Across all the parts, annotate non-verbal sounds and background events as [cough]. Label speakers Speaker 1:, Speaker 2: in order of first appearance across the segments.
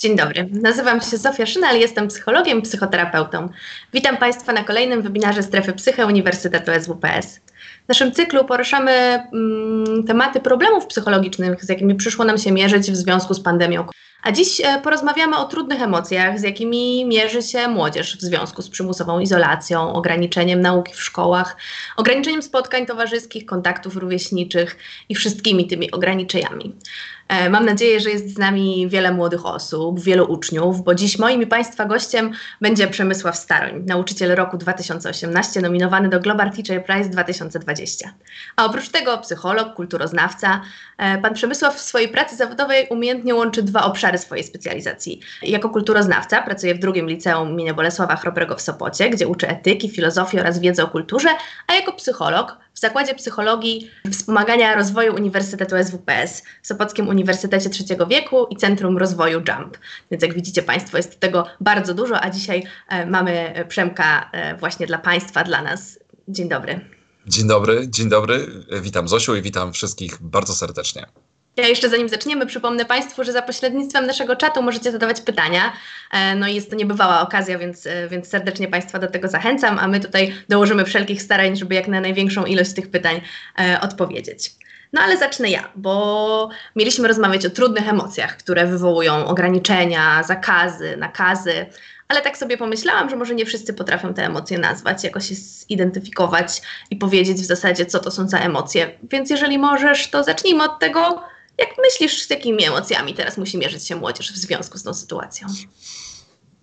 Speaker 1: Dzień dobry, nazywam się Zofia Szynal, jestem psychologiem, psychoterapeutą. Witam Państwa na kolejnym webinarze Strefy Psyche Uniwersytetu SWPS. W naszym cyklu poruszamy mm, tematy problemów psychologicznych, z jakimi przyszło nam się mierzyć w związku z pandemią. A dziś e, porozmawiamy o trudnych emocjach, z jakimi mierzy się młodzież w związku z przymusową izolacją, ograniczeniem nauki w szkołach, ograniczeniem spotkań towarzyskich, kontaktów rówieśniczych i wszystkimi tymi ograniczeniami. E, mam nadzieję, że jest z nami wiele młodych osób, wielu uczniów, bo dziś moim i Państwa gościem będzie Przemysław Staroń, nauczyciel roku 2018, nominowany do Global Teacher Prize 2020. A oprócz tego psycholog, kulturoznawca. E, pan Przemysław w swojej pracy zawodowej umiejętnie łączy dwa obszary swojej specjalizacji. Jako kulturoznawca pracuje w drugim liceum imienia Bolesława Chrobrego w Sopocie, gdzie uczy etyki, filozofii oraz wiedzy o kulturze, a jako psycholog w Zakładzie Psychologii Wspomagania Rozwoju Uniwersytetu SWPS w Sopockim Uniwersytecie Trzeciego Wieku i Centrum Rozwoju JUMP. Więc jak widzicie Państwo, jest tego bardzo dużo, a dzisiaj e, mamy Przemka e, właśnie dla Państwa, dla nas. Dzień dobry.
Speaker 2: Dzień dobry, dzień dobry. Witam Zosiu i witam wszystkich bardzo serdecznie.
Speaker 1: Ja jeszcze zanim zaczniemy, przypomnę Państwu, że za pośrednictwem naszego czatu możecie zadawać pytania. E, no i jest to niebywała okazja, więc, e, więc serdecznie Państwa do tego zachęcam, a my tutaj dołożymy wszelkich starań, żeby jak na największą ilość tych pytań e, odpowiedzieć. No ale zacznę ja, bo mieliśmy rozmawiać o trudnych emocjach, które wywołują ograniczenia, zakazy, nakazy, ale tak sobie pomyślałam, że może nie wszyscy potrafią te emocje nazwać, jakoś je zidentyfikować i powiedzieć w zasadzie, co to są za emocje. Więc jeżeli możesz, to zacznijmy od tego, jak myślisz, z jakimi emocjami teraz musi mierzyć się młodzież w związku z tą sytuacją?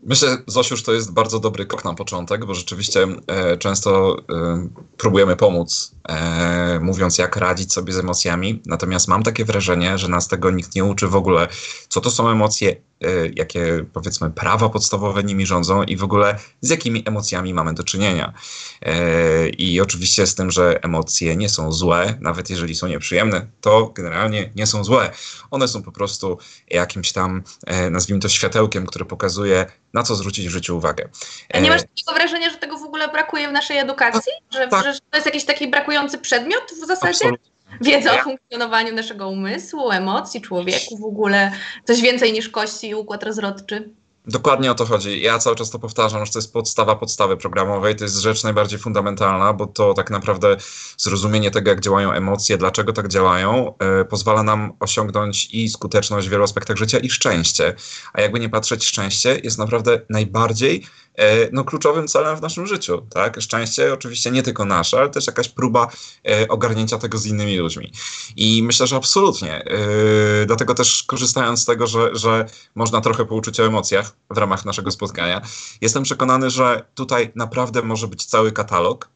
Speaker 2: Myślę, Zosiusz, to jest bardzo dobry krok na początek, bo rzeczywiście e, często e, próbujemy pomóc, e, mówiąc jak radzić sobie z emocjami, natomiast mam takie wrażenie, że nas tego nikt nie uczy w ogóle, co to są emocje, E, jakie powiedzmy prawa podstawowe nimi rządzą i w ogóle z jakimi emocjami mamy do czynienia. E, I oczywiście z tym, że emocje nie są złe, nawet jeżeli są nieprzyjemne, to generalnie nie są złe. One są po prostu jakimś tam, e, nazwijmy to światełkiem, które pokazuje, na co zwrócić w życiu uwagę.
Speaker 1: A nie masz takiego wrażenia, że tego w ogóle brakuje w naszej edukacji? Że, tak. że to jest jakiś taki brakujący przedmiot w zasadzie? Absolutnie. Wiedza o funkcjonowaniu naszego umysłu, emocji, człowieku w ogóle, coś więcej niż kości i układ rozrodczy.
Speaker 2: Dokładnie o to chodzi. Ja cały czas to powtarzam, że to jest podstawa podstawy programowej. To jest rzecz najbardziej fundamentalna, bo to tak naprawdę zrozumienie tego, jak działają emocje, dlaczego tak działają, yy, pozwala nam osiągnąć i skuteczność w wielu aspektach życia, i szczęście. A jakby nie patrzeć, szczęście jest naprawdę najbardziej E, no, kluczowym celem w naszym życiu. Tak? Szczęście oczywiście nie tylko nasze, ale też jakaś próba e, ogarnięcia tego z innymi ludźmi. I myślę, że absolutnie. E, dlatego też korzystając z tego, że, że można trochę pouczyć o emocjach w ramach naszego spotkania, jestem przekonany, że tutaj naprawdę może być cały katalog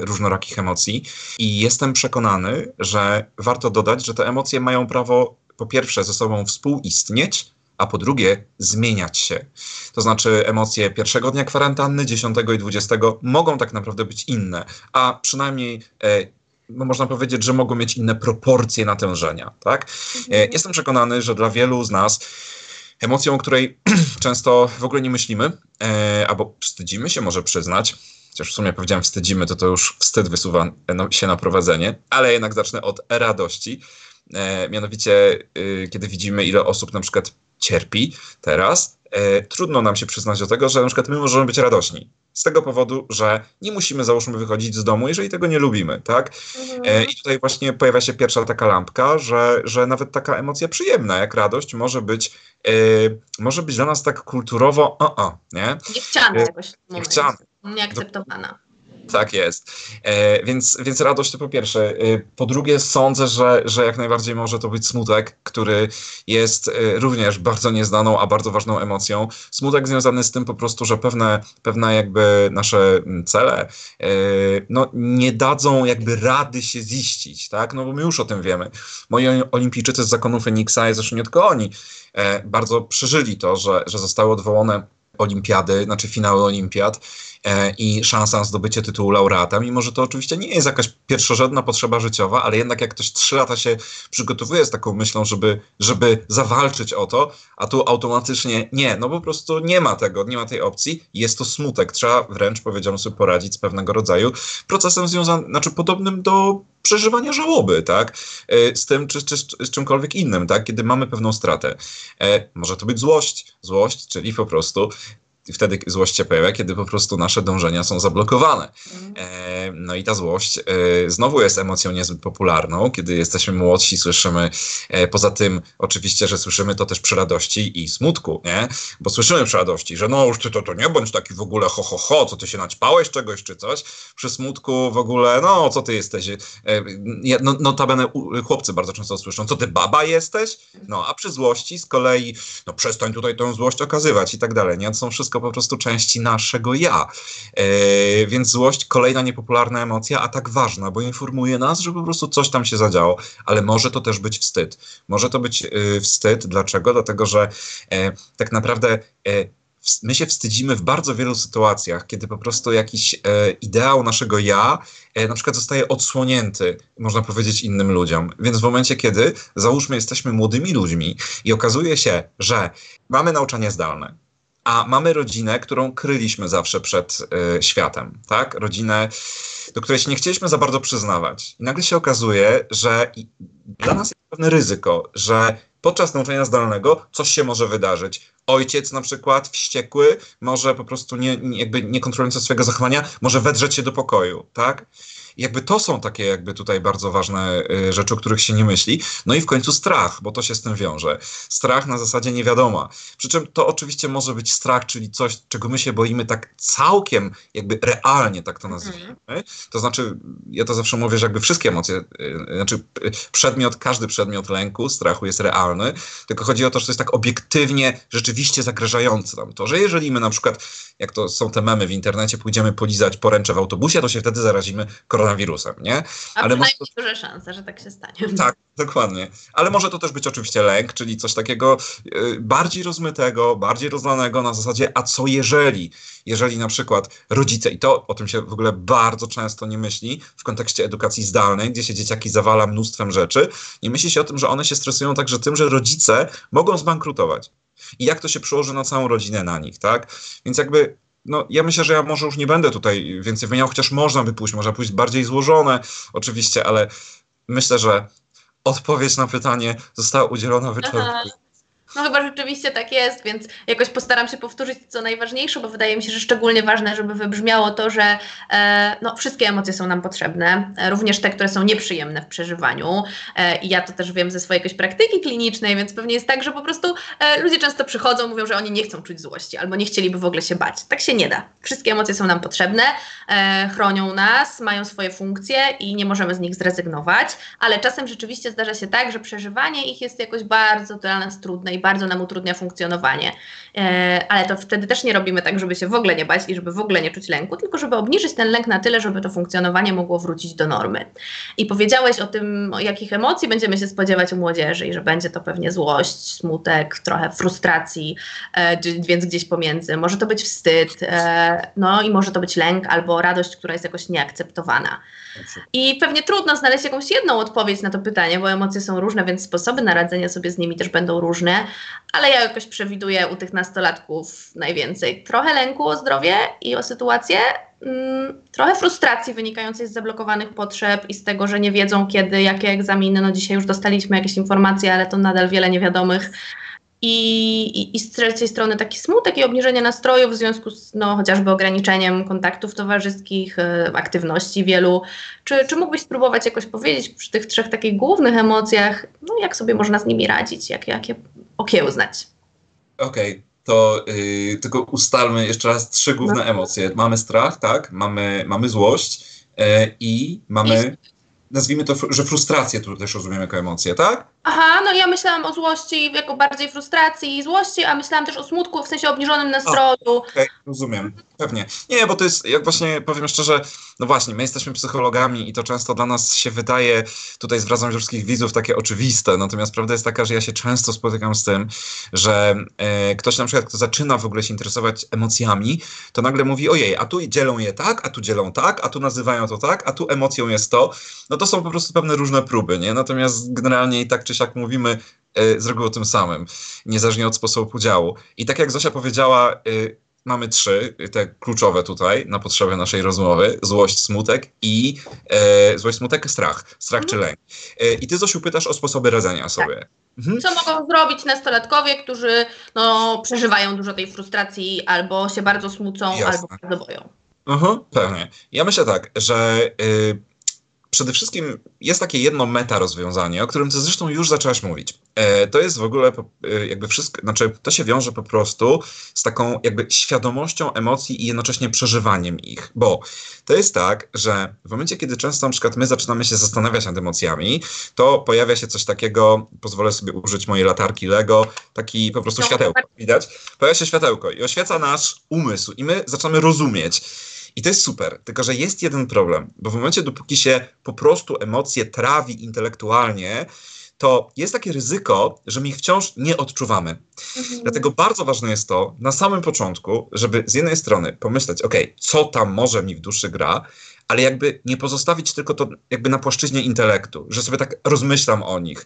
Speaker 2: różnorakich emocji i jestem przekonany, że warto dodać, że te emocje mają prawo po pierwsze ze sobą współistnieć, a po drugie zmieniać się. To znaczy emocje pierwszego dnia kwarantanny, dziesiątego i dwudziestego mogą tak naprawdę być inne, a przynajmniej e, no można powiedzieć, że mogą mieć inne proporcje natężenia. Tak? E, mhm. Jestem przekonany, że dla wielu z nas emocją, o której [clears throat] często w ogóle nie myślimy, e, albo wstydzimy się może przyznać, chociaż w sumie powiedziałem wstydzimy, to to już wstyd wysuwa no, się na prowadzenie, ale jednak zacznę od radości. E, mianowicie, y, kiedy widzimy, ile osób na przykład cierpi teraz, e, trudno nam się przyznać do tego, że na przykład my możemy być radośni. Z tego powodu, że nie musimy, załóżmy, wychodzić z domu, jeżeli tego nie lubimy, tak? Mhm. E, I tutaj właśnie pojawia się pierwsza taka lampka, że, że nawet taka emocja przyjemna, jak radość, może być, e, może być dla nas tak kulturowo, o, o, nie?
Speaker 1: Niechciana jakoś. Niechciana. Nieakceptowana.
Speaker 2: Tak jest. E, więc, więc radość to po pierwsze. E, po drugie, sądzę, że, że jak najbardziej może to być smutek, który jest e, również bardzo nieznaną, a bardzo ważną emocją. Smutek związany z tym po prostu, że pewne, pewne jakby nasze cele e, no, nie dadzą jakby rady się ziścić, tak? No bo my już o tym wiemy. Moi olimpijczycy z zakonu Feniksa, i zresztą nie tylko oni, e, bardzo przeżyli to, że, że zostały odwołane olimpiady, znaczy finały olimpiad i szansa na zdobycie tytułu laureata, mimo że to oczywiście nie jest jakaś pierwszorzędna potrzeba życiowa, ale jednak jak ktoś trzy lata się przygotowuje z taką myślą, żeby, żeby zawalczyć o to, a tu automatycznie nie, no po prostu nie ma tego, nie ma tej opcji, jest to smutek. Trzeba wręcz, powiedziałbym sobie, poradzić z pewnego rodzaju procesem związanym, znaczy podobnym do przeżywania żałoby, tak? E, z tym czy, czy z czymkolwiek innym, tak? Kiedy mamy pewną stratę. E, może to być złość. Złość, czyli po prostu wtedy złość się pojawia, kiedy po prostu nasze dążenia są zablokowane. Mhm. E, no i ta złość e, znowu jest emocją niezbyt popularną, kiedy jesteśmy młodsi, słyszymy, e, poza tym oczywiście, że słyszymy to też przy radości i smutku, nie? Bo słyszymy przy radości, że no już ty to, to nie bądź taki w ogóle ho, ho, ho, co ty się naćpałeś czegoś czy coś. Przy smutku w ogóle, no co ty jesteś? No, notabene chłopcy bardzo często słyszą, co ty baba jesteś? No, a przy złości z kolei, no przestań tutaj tę złość okazywać i tak dalej, nie? To są wszystko tylko po prostu części naszego ja. E, więc złość, kolejna niepopularna emocja, a tak ważna, bo informuje nas, że po prostu coś tam się zadziało, ale może to też być wstyd. Może to być e, wstyd. Dlaczego? Dlatego, że e, tak naprawdę my się wstydzimy w bardzo wielu sytuacjach, kiedy po prostu jakiś e, ideał naszego ja e, na przykład zostaje odsłonięty, można powiedzieć, innym ludziom. Więc w momencie, kiedy załóżmy, jesteśmy młodymi ludźmi i okazuje się, że mamy nauczanie zdalne, a mamy rodzinę, którą kryliśmy zawsze przed y, światem, tak? Rodzinę, do której się nie chcieliśmy za bardzo przyznawać. I nagle się okazuje, że dla nas jest pewne ryzyko, że podczas nauczania zdalnego coś się może wydarzyć. Ojciec na przykład wściekły, może po prostu nie, jakby nie kontrolując swojego zachowania, może wedrzeć się do pokoju, tak? Jakby to są takie jakby tutaj bardzo ważne y, rzeczy, o których się nie myśli. No i w końcu strach, bo to się z tym wiąże. Strach na zasadzie nie wiadoma. Przy czym to oczywiście może być strach, czyli coś, czego my się boimy tak całkiem jakby realnie, tak to nazwijmy. Mhm. To znaczy, ja to zawsze mówię, że jakby wszystkie emocje, y, znaczy y, przedmiot, każdy przedmiot lęku, strachu jest realny, tylko chodzi o to, że to jest tak obiektywnie, rzeczywiście zagrażające nam to, że jeżeli my na przykład, jak to są te memy w internecie, pójdziemy polizać poręcze w autobusie, to się wtedy zarazimy koronawirusem koronawirusem, nie?
Speaker 1: A Ale może... duże szanse, że tak się stanie. [laughs]
Speaker 2: Tak, dokładnie. Ale może to też być oczywiście lęk, czyli coś takiego y, bardziej rozmytego, bardziej rozlanego na zasadzie, a co jeżeli? Jeżeli na przykład rodzice, i to o tym się w ogóle bardzo często nie myśli w kontekście edukacji zdalnej, gdzie się dzieciaki zawala mnóstwem rzeczy, nie myśli się o tym, że one się stresują także tym, że rodzice mogą zbankrutować. I jak to się przełoży na całą rodzinę na nich, tak? Więc jakby no, ja myślę, że ja może już nie będę tutaj więcej wymieniał, chociaż można by pójść, można pójść bardziej złożone, oczywiście, ale myślę, że odpowiedź na pytanie została udzielona wyczerpująco.
Speaker 1: No chyba rzeczywiście tak jest, więc jakoś postaram się powtórzyć co najważniejsze, bo wydaje mi się, że szczególnie ważne, żeby wybrzmiało to, że e, no, wszystkie emocje są nam potrzebne, e, również te, które są nieprzyjemne w przeżywaniu. E, I ja to też wiem ze swojej jakiejś praktyki klinicznej, więc pewnie jest tak, że po prostu e, ludzie często przychodzą, mówią, że oni nie chcą czuć złości albo nie chcieliby w ogóle się bać. Tak się nie da. Wszystkie emocje są nam potrzebne, e, chronią nas, mają swoje funkcje i nie możemy z nich zrezygnować, ale czasem rzeczywiście zdarza się tak, że przeżywanie ich jest jakoś bardzo dla nas trudne i bardzo nam utrudnia funkcjonowanie. E, ale to wtedy też nie robimy tak, żeby się w ogóle nie bać i żeby w ogóle nie czuć lęku, tylko żeby obniżyć ten lęk na tyle, żeby to funkcjonowanie mogło wrócić do normy. I powiedziałeś o tym, o jakich emocji będziemy się spodziewać u młodzieży i że będzie to pewnie złość, smutek, trochę frustracji, e, więc gdzieś pomiędzy. Może to być wstyd, e, no i może to być lęk albo radość, która jest jakoś nieakceptowana. I pewnie trudno znaleźć jakąś jedną odpowiedź na to pytanie, bo emocje są różne, więc sposoby na radzenie sobie z nimi też będą różne, ale ja jakoś przewiduję u tych nastolatków najwięcej trochę lęku o zdrowie i o sytuację, mm, trochę frustracji wynikającej z zablokowanych potrzeb i z tego, że nie wiedzą kiedy, jakie egzaminy. No dzisiaj już dostaliśmy jakieś informacje, ale to nadal wiele niewiadomych i, i, z trzeciej strony taki smutek i obniżenie nastroju w związku z no, chociażby ograniczeniem kontaktów towarzyskich, y, aktywności wielu. Czy, czy mógłbyś spróbować jakoś powiedzieć przy tych trzech takich głównych emocjach, no, jak sobie można z nimi radzić, jak, jak je okiełznać?
Speaker 2: Okej, okay, to yy, tylko ustalmy jeszcze raz trzy główne no. emocje. Mamy strach, tak, mamy, mamy złość yy, i mamy... I nazwijmy to, że frustrację tu też rozumiemy jako emocję, tak?
Speaker 1: Aha, no ja myślałam o złości jako bardziej frustracji i złości, a myślałam też o smutku w sensie obniżonym nastroju. Okej,
Speaker 2: okay, rozumiem, pewnie. Nie, bo to jest, jak właśnie powiem szczerze, no właśnie, my jesteśmy psychologami i to często dla nas się wydaje, tutaj zwracam się wszystkich widzów, takie oczywiste, natomiast prawda jest taka, że ja się często spotykam z tym, że e, ktoś na przykład, kto zaczyna w ogóle się interesować emocjami, to nagle mówi, ojej, a tu dzielą je tak, a tu dzielą tak, a tu nazywają to tak, a tu emocją jest to, no to są po prostu pewne różne próby, nie? Natomiast generalnie i tak czy siak mówimy e, z reguły o tym samym, niezależnie od sposobu podziału. I tak jak Zosia powiedziała, e, mamy trzy, te kluczowe tutaj na potrzeby naszej rozmowy. Złość, smutek i e, złość, smutek, strach. Strach mhm. czy lęk. E, I ty Zosiu pytasz o sposoby radzenia sobie. Tak.
Speaker 1: Mhm. Co mogą zrobić nastolatkowie, którzy no, przeżywają dużo tej frustracji albo się bardzo smucą, Jasne. albo bardzo boją?
Speaker 2: Aha, pewnie. Ja myślę tak, że... Y, przede wszystkim jest takie jedno meta rozwiązanie, o którym ty zresztą już zaczęłaś mówić. E, to jest w ogóle e, jakby wszystko, znaczy to się wiąże po prostu z taką jakby świadomością emocji i jednocześnie przeżywaniem ich, bo to jest tak, że w momencie, kiedy często na przykład my zaczynamy się zastanawiać nad emocjami, to pojawia się coś takiego, pozwolę sobie użyć mojej latarki Lego, taki po prostu no, światełko, widać? Pojawia się światełko i oświeca nasz umysł i my zaczynamy rozumieć. I to jest super, tylko że jest jeden problem, bo w momencie, dopóki się po prostu emocje trawi intelektualnie, to jest takie ryzyko, że my ich wciąż nie odczuwamy. Mhm. Dlatego bardzo ważne jest to na samym początku, żeby z jednej strony pomyśleć, ok, co tam może mi w duszy gra, ale jakby nie pozostawić tylko to jakby na płaszczyźnie intelektu, że sobie tak rozmyślam o nich.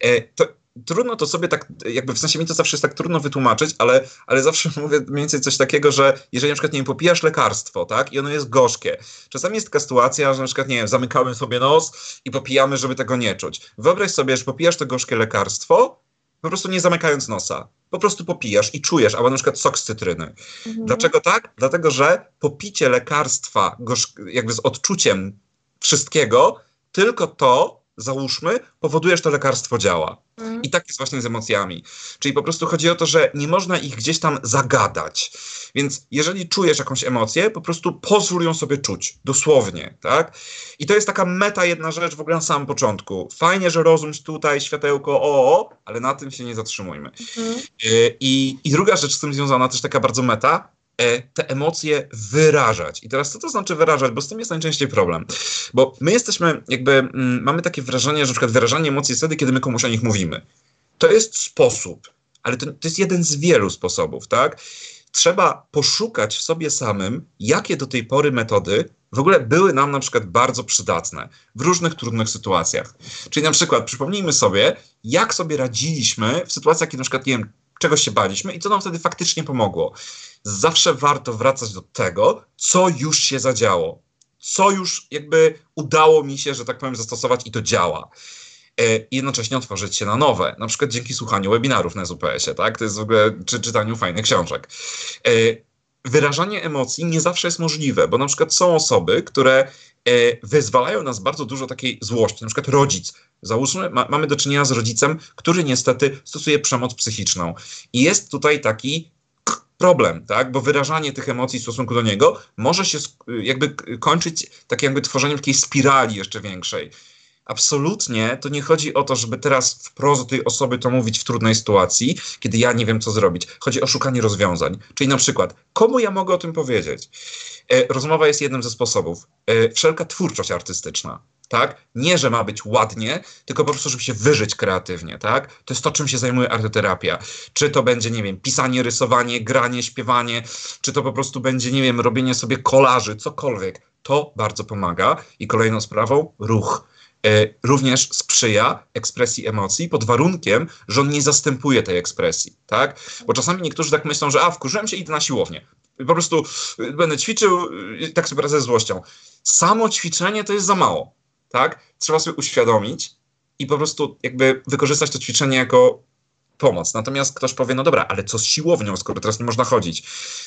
Speaker 2: E, to trudno to sobie tak, jakby w sensie mi to zawsze jest tak trudno wytłumaczyć, ale, ale zawsze [laughs] mówię mniej więcej coś takiego, że jeżeli na przykład, nie wiem, popijasz lekarstwo, tak, i ono jest gorzkie. Czasami jest taka sytuacja, że na przykład, nie wiem, zamykamy sobie nos i popijamy, żeby tego nie czuć. Wyobraź sobie, że popijasz to gorzkie lekarstwo, po prostu nie zamykając nosa. Po prostu popijasz i czujesz, albo na przykład sok z cytryny. Mhm. Dlaczego tak? Dlatego, że popicie lekarstwa jakby z odczuciem wszystkiego, tylko to załóżmy, powoduje, że to lekarstwo działa. Mm. I tak jest właśnie z emocjami. Czyli po prostu chodzi o to, że nie można ich gdzieś tam zagadać. Więc jeżeli czujesz jakąś emocję, po prostu pozwól ją sobie czuć. Dosłownie, tak? I to jest taka meta jedna rzecz w ogóle na samym początku. Fajnie, że rozum tutaj, światełko, o, o ale na tym się nie zatrzymujmy. Mm. I, I druga rzecz z tym związana, też taka bardzo meta, te emocje wyrażać. I teraz co to znaczy wyrażać? Bo z tym jest najczęściej problem. Bo my jesteśmy, jakby, mm, mamy takie wrażenie, że przykład wyrażanie emocji jest wtedy, kiedy my komuś o nich mówimy. To jest sposób, ale to, to jest jeden z wielu sposobów, tak? Trzeba poszukać w sobie samym, jakie do tej pory metody w ogóle były nam na przykład bardzo przydatne w różnych trudnych sytuacjach. Czyli na przykład przypomnijmy sobie, jak sobie radziliśmy w sytuacjach, kiedy na przykład, nie wiem, czegoś się baliśmy i co nam wtedy faktycznie pomogło. Zawsze warto wracać do tego, co już się zadziało, co już jakby udało mi się, że tak powiem, zastosować i to działa. E, I jednocześnie otworzyć się na nowe, na przykład dzięki słuchaniu webinarów na ZUPS-ie, tak? To jest w ogóle, czy czytaniu fajnych książek. E, wyrażanie emocji nie zawsze jest możliwe, bo na przykład są osoby, które e, wyzwalają nas bardzo dużo takiej złości, na przykład rodzic. Załóżmy, ma, mamy do czynienia z rodzicem, który niestety stosuje przemoc psychiczną. I jest tutaj taki problem, tak? Bo wyrażanie tych emocji w stosunku do niego może się jakby kończyć tak jakby tworzeniem takiej spirali jeszcze większej absolutnie to nie chodzi o to, żeby teraz wprost do tej osoby to mówić w trudnej sytuacji, kiedy ja nie wiem, co zrobić. Chodzi o szukanie rozwiązań. Czyli na przykład, komu ja mogę o tym powiedzieć? E, rozmowa jest jednym ze sposobów. E, wszelka twórczość artystyczna. Tak? Nie, że ma być ładnie, tylko po prostu, żeby się wyżyć kreatywnie, tak? To jest to, czym się zajmuje arteterapia. Czy to będzie, nie wiem, pisanie, rysowanie, granie, śpiewanie, czy to po prostu będzie, nie wiem, robienie sobie kolaży, cokolwiek. To bardzo pomaga. I kolejną sprawą, ruch E, również sprzyja ekspresji emocji pod warunkiem, że on nie zastępuje tej ekspresji, tak? Bo czasami niektórzy tak myślą, że a, wkurzyłem się, idę na siłownię. Po prostu y, będę ćwiczył, y, tak sobie radzę z złością. Samo ćwiczenie to jest za mało, tak? Trzeba sobie uświadomić i po prostu jakby wykorzystać to ćwiczenie jako pomoc. Natomiast ktoś powie, no dobra, ale co z siłownią, skoro teraz nie można chodzić?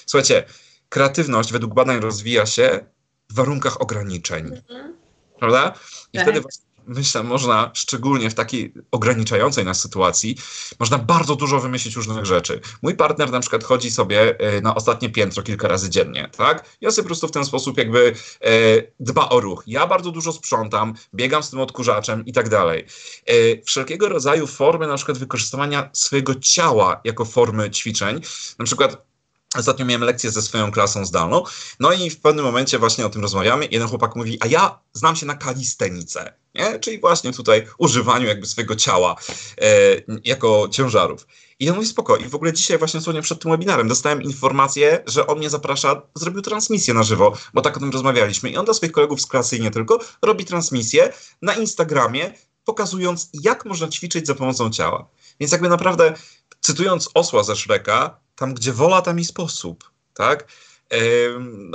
Speaker 2: Słuchajcie, kreatywność według badań rozwija się w warunkach ograniczeń. Mhm prawda? I tak. wtedy myślę, można szczególnie w takiej ograniczającej nas sytuacji, można bardzo dużo wymyślić różnych rzeczy. Mój partner na przykład chodzi sobie e, na ostatnie piętro kilka razy dziennie, tak? Ja sobie po prostu w ten sposób jakby e, dba o ruch. Ja bardzo dużo sprzątam, biegam z tym odkurzaczem i tak dalej. E, wszelkiego rodzaju formy na przykład wykorzystywania swojego ciała jako formy ćwiczeń, na przykład Ostatnio miałem lekcję ze swoją klasą zdalną, no i w pewnym momencie właśnie o tym rozmawiamy. Jeden chłopak mówi, a ja znam się na kalistenice, nie? czyli właśnie tutaj używaniu jakby swojego ciała e, jako ciężarów. I on mówi spoko. I w ogóle dzisiaj właśnie dosłownie przed tym webinarem dostałem informację, że on mnie zaprasza, zrobił transmisję na żywo, bo tak o tym rozmawialiśmy. I on dla swoich kolegów z klasy i nie tylko robi transmisję na Instagramie, pokazując jak można ćwiczyć za pomocą ciała. Więc jakby naprawdę, cytując osła ze Szreka, tam, gdzie wola, tam i sposób. tak?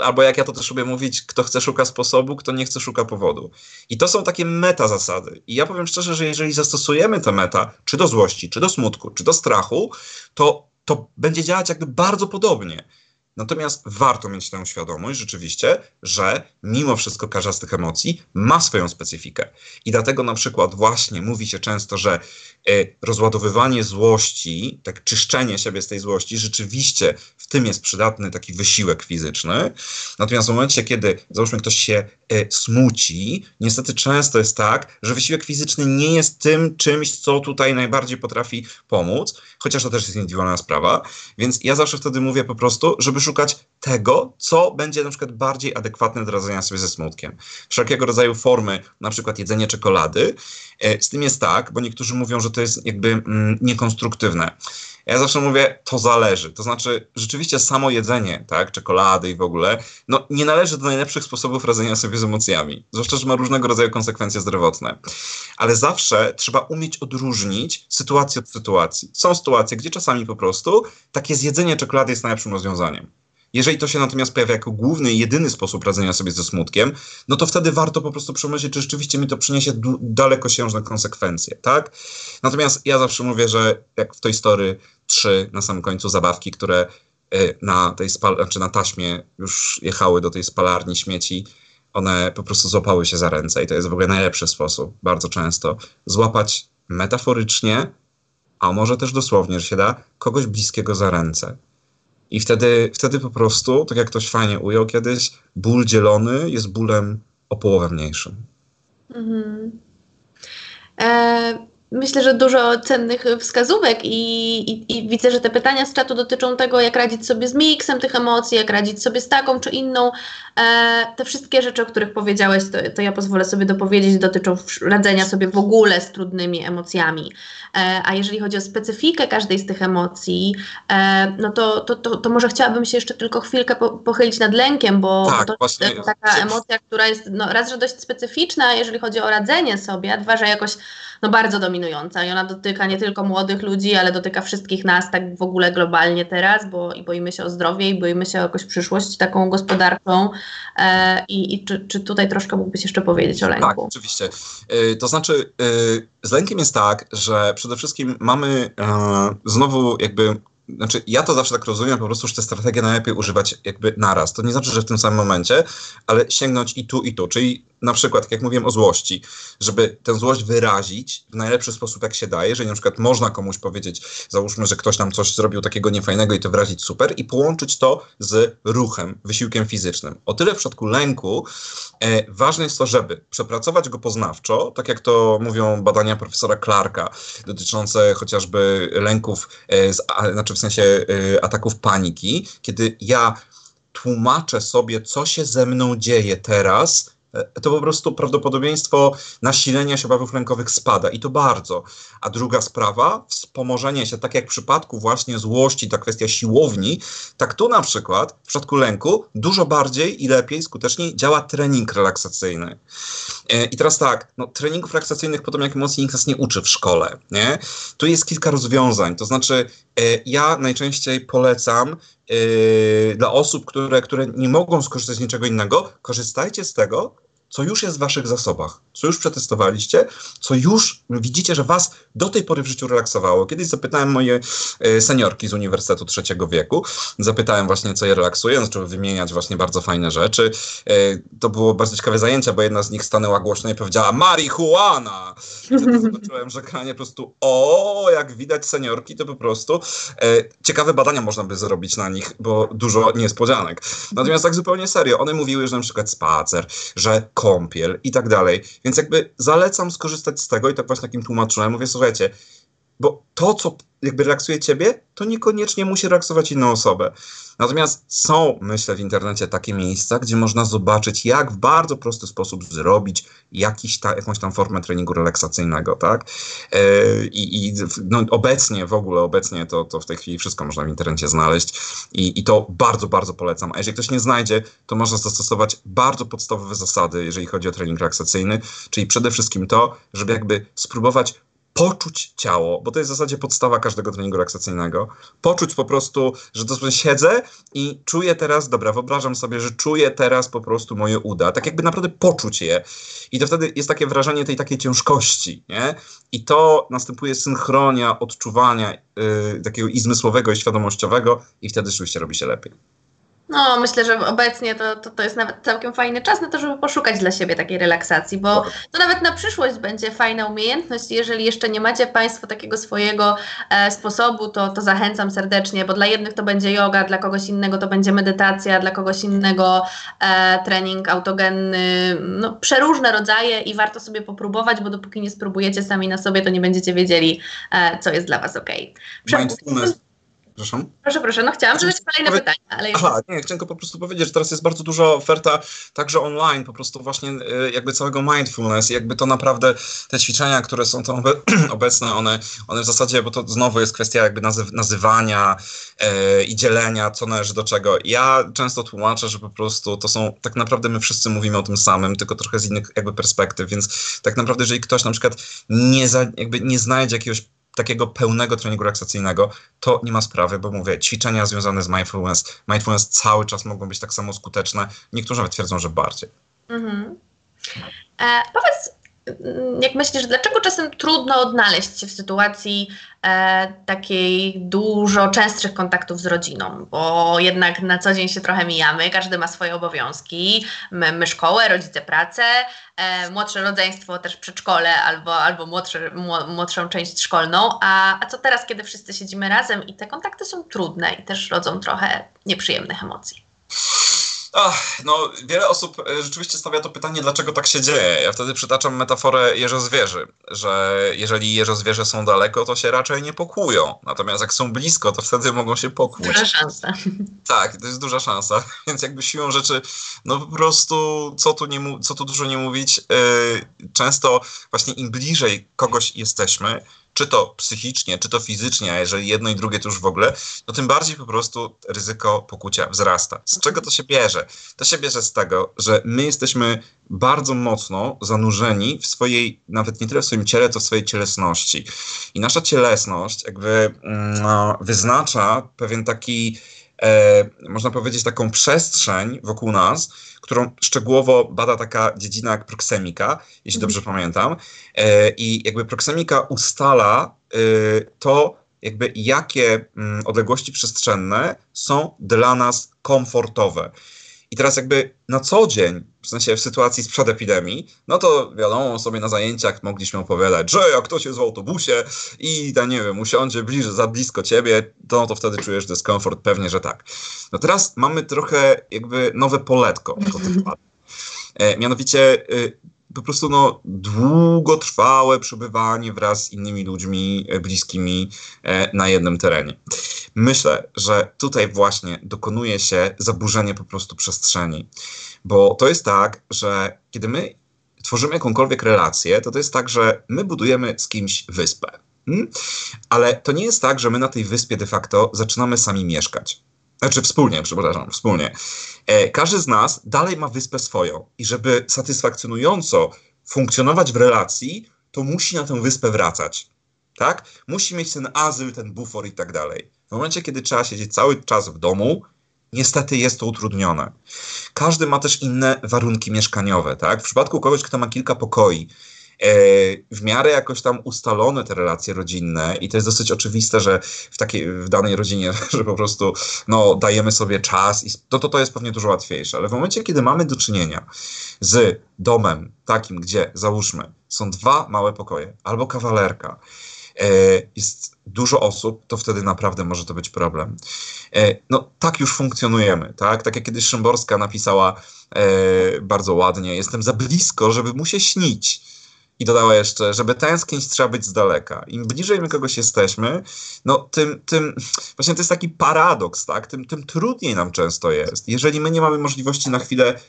Speaker 2: Albo jak ja to też lubię mówić, kto chce szuka sposobu, kto nie chce szuka powodu. I to są takie meta zasady. I ja powiem szczerze, że jeżeli zastosujemy te meta, czy do złości, czy do smutku, czy do strachu, to to będzie działać jakby bardzo podobnie. Natomiast warto mieć tę świadomość rzeczywiście, że mimo wszystko każda z tych emocji ma swoją specyfikę. I dlatego na przykład właśnie mówi się często, że y, rozładowywanie złości, tak czyszczenie siebie z tej złości, rzeczywiście w tym jest przydatny taki wysiłek fizyczny. Natomiast w momencie, kiedy załóżmy ktoś się y, smuci, niestety często jest tak, że wysiłek fizyczny nie jest tym czymś, co tutaj najbardziej potrafi pomóc, chociaż to też jest indywidualna sprawa. Więc ja zawsze wtedy mówię po prostu, żeby szukać tego, co będzie na przykład bardziej adekwatne do radzenia sobie ze smutkiem. Wszelkiego rodzaju formy, na przykład jedzenie czekolady. E, z tym jest tak, bo niektórzy mówią, że to jest jakby mm, niekonstruktywne. Ja zawsze mówię, to zależy. To znaczy, rzeczywiście samo jedzenie, tak, czekolady i w ogóle, no nie należy do najlepszych sposobów radzenia sobie z emocjami. Zwłaszcza, że ma różnego rodzaju konsekwencje zdrowotne. Ale zawsze trzeba umieć odróżnić sytuację od sytuacji. Są sytuacje, gdzie czasami po prostu takie zjedzenie czekolady jest najlepszym rozwiązaniem. Jeżeli to się natomiast pojawia jako główny jedyny sposób radzenia sobie ze smutkiem, no to wtedy warto po prostu przemyśleć, czy rzeczywiście mi to przyniesie dalekosiężne konsekwencje, tak? Natomiast ja zawsze mówię, że jak w tej story trzy na samym końcu zabawki, które y, na tej spal- znaczy na taśmie już jechały do tej spalarni śmieci, one po prostu złapały się za ręce i to jest w ogóle najlepszy sposób, bardzo często, złapać metaforycznie, a może też dosłownie, że się da, kogoś bliskiego za ręce. I wtedy, wtedy po prostu, tak jak ktoś fajnie ujął kiedyś, ból dzielony jest bólem o połowę mniejszym. Mhm.
Speaker 1: E, myślę, że dużo cennych wskazówek i, i, i, widzę, że te pytania z czatu dotyczą tego, jak radzić sobie z miksem tych emocji, jak radzić sobie z taką czy inną. E, te wszystkie rzeczy, o których powiedziałeś, to, to, ja pozwolę sobie dopowiedzieć, dotyczą radzenia sobie w ogóle z trudnymi emocjami. E, a jeżeli chodzi o specyfikę każdej z tych emocji, e, no to, to, to, to, może chciałabym się jeszcze tylko chwilkę po, pochylić nad lękiem, bo tak, to właśnie. jest taka emocja, która jest no, raz, że dość specyficzna, jeżeli chodzi o radzenie sobie, a dwa, że jakoś no, bardzo dominująca i ona dotyka nie tylko młodych ludzi, ale dotyka wszystkich nas tak w ogóle globalnie teraz, bo i boimy się o zdrowie i boimy się o jakąś przyszłość taką gospodarczą e, i, i czy, czy tutaj troszkę mógłbyś jeszcze powiedzieć o lęku?
Speaker 2: Tak, oczywiście. E, to znaczy e, z lękiem jest tak, że przede wszystkim mamy e, znowu jakby znaczy, ja to zawsze tak rozumiem, po prostu, że te strategie najlepiej używać jakby naraz. To nie znaczy, że w tym samym momencie, ale sięgnąć i tu, i tu. Czyli na przykład, jak mówiłem o złości, żeby tę złość wyrazić w najlepszy sposób, jak się daje, że na przykład można komuś powiedzieć, załóżmy, że ktoś nam coś zrobił takiego niefajnego i to wyrazić super i połączyć to z ruchem, wysiłkiem fizycznym. O tyle w przypadku lęku e, ważne jest to, żeby przepracować go poznawczo, tak jak to mówią badania profesora Clarka dotyczące chociażby lęków, e, z, a, znaczy w sensie e, ataków paniki, kiedy ja tłumaczę sobie, co się ze mną dzieje teraz, to po prostu prawdopodobieństwo nasilenia się objawów lękowych spada i to bardzo. A druga sprawa, wspomożenie się, tak jak w przypadku właśnie złości, ta kwestia siłowni, tak tu na przykład w przypadku lęku dużo bardziej i lepiej, skuteczniej działa trening relaksacyjny. E, I teraz tak, no, treningów relaksacyjnych potem jak emocji nikt nas nie uczy w szkole. Nie? Tu jest kilka rozwiązań, to znaczy e, ja najczęściej polecam Yy, dla osób, które, które nie mogą skorzystać z niczego innego, korzystajcie z tego, co już jest w waszych zasobach, co już przetestowaliście, co już widzicie, że was do tej pory w życiu relaksowało. Kiedyś zapytałem moje e, seniorki z Uniwersytetu Trzeciego Wieku, zapytałem właśnie, co je relaksuje, zaczęły wymieniać właśnie bardzo fajne rzeczy. E, to było bardzo ciekawe zajęcie, bo jedna z nich stanęła głośno i powiedziała marihuana! Wtedy [laughs] zobaczyłem, że kranie po prostu o, jak widać seniorki, to po prostu e, ciekawe badania można by zrobić na nich, bo dużo niespodzianek. Natomiast tak zupełnie serio, one mówiły, że na przykład spacer, że kąpiel i tak dalej. Więc jakby zalecam skorzystać z tego i tak właśnie takim tłumaczyłem. Mówię, słuchajcie, bo to, co jakby relaksuje ciebie, to niekoniecznie musi relaksować inną osobę. Natomiast są, myślę, w internecie takie miejsca, gdzie można zobaczyć, jak w bardzo prosty sposób zrobić jakiś ta, jakąś tam formę treningu relaksacyjnego, tak? Yy, I no, obecnie, w ogóle obecnie to, to w tej chwili wszystko można w internecie znaleźć i, i to bardzo, bardzo polecam. A jeżeli ktoś nie znajdzie, to można zastosować bardzo podstawowe zasady, jeżeli chodzi o trening relaksacyjny, czyli przede wszystkim to, żeby jakby spróbować poczuć ciało, bo to jest w zasadzie podstawa każdego treningu relaksacyjnego. Poczuć po prostu, że to siedzę i czuję teraz, dobra, wyobrażam sobie, że czuję teraz po prostu moje uda, tak jakby naprawdę poczuć je. I to wtedy jest takie wrażenie tej takiej ciężkości, nie? I to następuje synchronia odczuwania yy, takiego i zmysłowego, i świadomościowego i wtedy rzeczywiście robi się lepiej.
Speaker 1: No, myślę, że obecnie to, to, to jest nawet całkiem fajny czas na to, żeby poszukać dla siebie takiej relaksacji, bo to nawet na przyszłość będzie fajna umiejętność. Jeżeli jeszcze nie macie Państwo takiego swojego e, sposobu, to, to zachęcam serdecznie, bo dla jednych to będzie yoga, dla kogoś innego to będzie medytacja, dla kogoś innego e, trening autogenny, no, przeróżne rodzaje i warto sobie popróbować, bo dopóki nie spróbujecie sami na sobie, to nie będziecie wiedzieli, e, co jest dla Was ok.
Speaker 2: Prze Mindfulness Przepraszam.
Speaker 1: Proszę, proszę, no chciałam zadać kolejne powie... pytania, ale jeszcze...
Speaker 2: Aha, nie, chciałem po prostu powiedzieć, że teraz jest bardzo duża oferta także online, po prostu właśnie y, jakby całego mindfulness, jakby to naprawdę te ćwiczenia, które są tam [clears throat] obecne, one, one w zasadzie, bo to znowu jest kwestia jakby nazyw nazywania yy, i dzielenia, co należy do czego. Ja często tłumaczę, że po prostu to są, tak naprawdę my wszyscy mówimy o tym samym, tylko trochę z innych jakby perspektyw, więc tak naprawdę jeżeli ktoś na przykład nie, za, jakby nie znajdzie jakiegoś takiego pełnego treningu relaksacyjnego, to nie ma sprawy, bo mówię, ćwiczenia związane z mindfulness, mindfulness cały czas mogą być tak samo skuteczne. Niektórzy nawet twierdzą, że bardziej. Mhm.
Speaker 1: E, powiedz, jak myślisz, dlaczego czasem trudno odnaleźć się w sytuacji e, takiej dużo częstszych kontaktów z rodziną? Bo jednak na co dzień się trochę mijamy, każdy ma swoje obowiązki, my, my szkołę, rodzice pracę, e, młodsze rodzeństwo też przedszkole albo, albo młodsze, młodszą część szkolną. A, a co teraz, kiedy wszyscy siedzimy razem i te kontakty są trudne i też rodzą trochę nieprzyjemnych emocji?
Speaker 2: Ach, no, wiele osób e, rzeczywiście stawia to pytanie, dlaczego tak się dzieje. Ja wtedy przytaczam metaforę jeżozwierzy, że jeżeli jeżozwierze są daleko, to się raczej nie pokłują. Natomiast jak są blisko, to wtedy mogą się pokłuć.
Speaker 1: Duża szansa.
Speaker 2: Tak, to jest duża szansa. [laughs] Więc jakby siłą rzeczy, no po prostu, co tu, nie, co tu dużo nie mówić, yy, często właśnie im bliżej kogoś jesteśmy, czy to psychicznie, czy to fizycznie, a jeżeli jedno i drugie to już w ogóle, to tym bardziej po prostu ryzyko pokłucia wzrasta. Z czego to się bierze? To się bierze z tego, że my jesteśmy bardzo mocno zanurzeni w swojej, nawet nie tyle w swoim ciele, to w swojej cielesności. I nasza cielesność jakby mm, no, wyznacza pewien taki, można powiedzieć, taką przestrzeń wokół nas, którą szczegółowo bada taka dziedzina jak proksemika, jeśli dobrze mhm. pamiętam. E, I jakby proksemika ustala e, to, jakby jakie mm, odległości przestrzenne są dla nas komfortowe. I teraz jakby na co dzień, w sensie w sytuacji sprzed epidemii, no to wiadomo, sobie na zajęciach mogliśmy opowiadać, że jak ktoś jest w autobusie i, da, nie wiem, usiądzie bliżej, za blisko ciebie, to, no to wtedy czujesz dyskomfort, pewnie, że tak. No teraz mamy trochę jakby nowe poletko po tym e, Mianowicie y, po prostu no, długotrwałe przebywanie wraz z innymi ludźmi e, bliskimi e, na jednym terenie. Myślę, że tutaj właśnie dokonuje się zaburzenie po prostu przestrzeni, bo to jest tak, że kiedy my tworzymy jakąkolwiek relację, to to jest tak, że my budujemy z kimś wyspę. Hmm? Ale to nie jest tak, że my na tej wyspie de facto zaczynamy sami mieszkać. Znaczy wspólnie, przepraszam, wspólnie. E, każdy z nas dalej ma wyspę swoją i żeby satysfakcjonująco funkcjonować w relacji, to musi na tę wyspę wracać. Tak? Musi mieć ten azyl, ten bufor i tak dalej. W momencie, kiedy trzeba siedzieć cały czas w domu, niestety jest to utrudnione. Każdy ma też inne warunki mieszkaniowe. Tak? W przypadku kogoś, kto ma kilka pokoi, E, w miarę jakoś tam ustalone te relacje rodzinne i to jest dosyć oczywiste, że w takiej, w danej rodzinie, [laughs] że po prostu no, dajemy sobie czas i to, to, to jest pewnie dużo łatwiejsze, ale w momencie, kiedy mamy do czynienia z domem takim, gdzie załóżmy są dwa małe pokoje albo kawalerka, jest dużo osób, to wtedy naprawdę może to być problem. E, no tak już funkcjonujemy, tak? Tak jak kiedyś Szymborska napisała bardzo ładnie, jestem za blisko, żeby mu się śnić. I dodała jeszcze, żeby tęsknić trzeba być z daleka. Im bliżej my kogoś jesteśmy, no tym, tym właśnie to jest taki paradoks, tak? Tym, tym trudniej nam często jest. Jeżeli my nie mamy możliwości na chwilę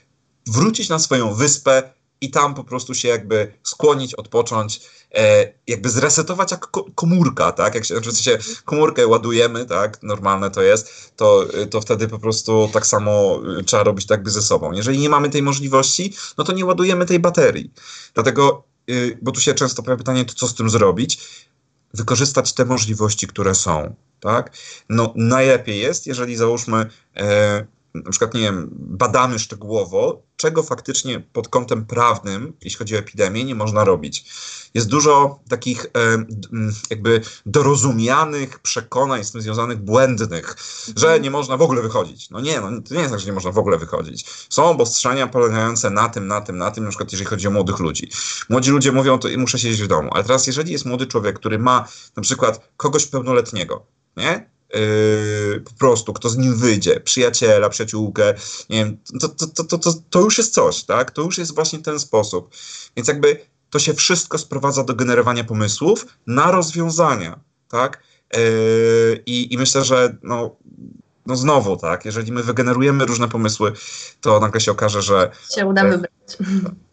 Speaker 2: wrócić na swoją wyspę i tam po prostu się jakby skłonić, odpocząć, e, jakby zresetować jak ko komórka, tak? Jak się, sensie komórkę ładujemy, tak? Normalne to jest, to, to wtedy po prostu tak samo trzeba robić tak by ze sobą. Jeżeli nie mamy tej możliwości, no to nie ładujemy tej baterii. Dlatego y, bo tu się często pojawia pytanie, to co z tym zrobić? Wykorzystać te możliwości, które są, tak? No najlepiej jest, jeżeli załóżmy e, na przykład, nie wiem, badamy szczegółowo, czego faktycznie pod kątem prawnym, jeśli chodzi o epidemię, nie można robić. Jest dużo takich e, jakby dorozumianych przekonań z tym związanych, błędnych, że mhm. nie można w ogóle wychodzić. No nie, no, to nie jest tak, że nie można w ogóle wychodzić. Są obostrzenia polegające na tym, na tym, na tym, na przykład jeżeli chodzi o młodych ludzi. Młodzi ludzie mówią, to muszę siedzieć w domu, ale teraz jeżeli jest młody człowiek, który ma na przykład kogoś pełnoletniego, nie? Yy, po prostu, kto z nim wyjdzie, przyjaciela, przyjaciółkę, nie wiem, to, to, to, to, to już jest coś, tak? To już jest właśnie ten sposób. Więc jakby to się wszystko sprowadza do generowania pomysłów na rozwiązania, tak? Yy, i, I myślę, że no, no znowu, tak, jeżeli my wygenerujemy różne pomysły, to nagle się okaże, że...
Speaker 1: Się uda wybrać. [laughs]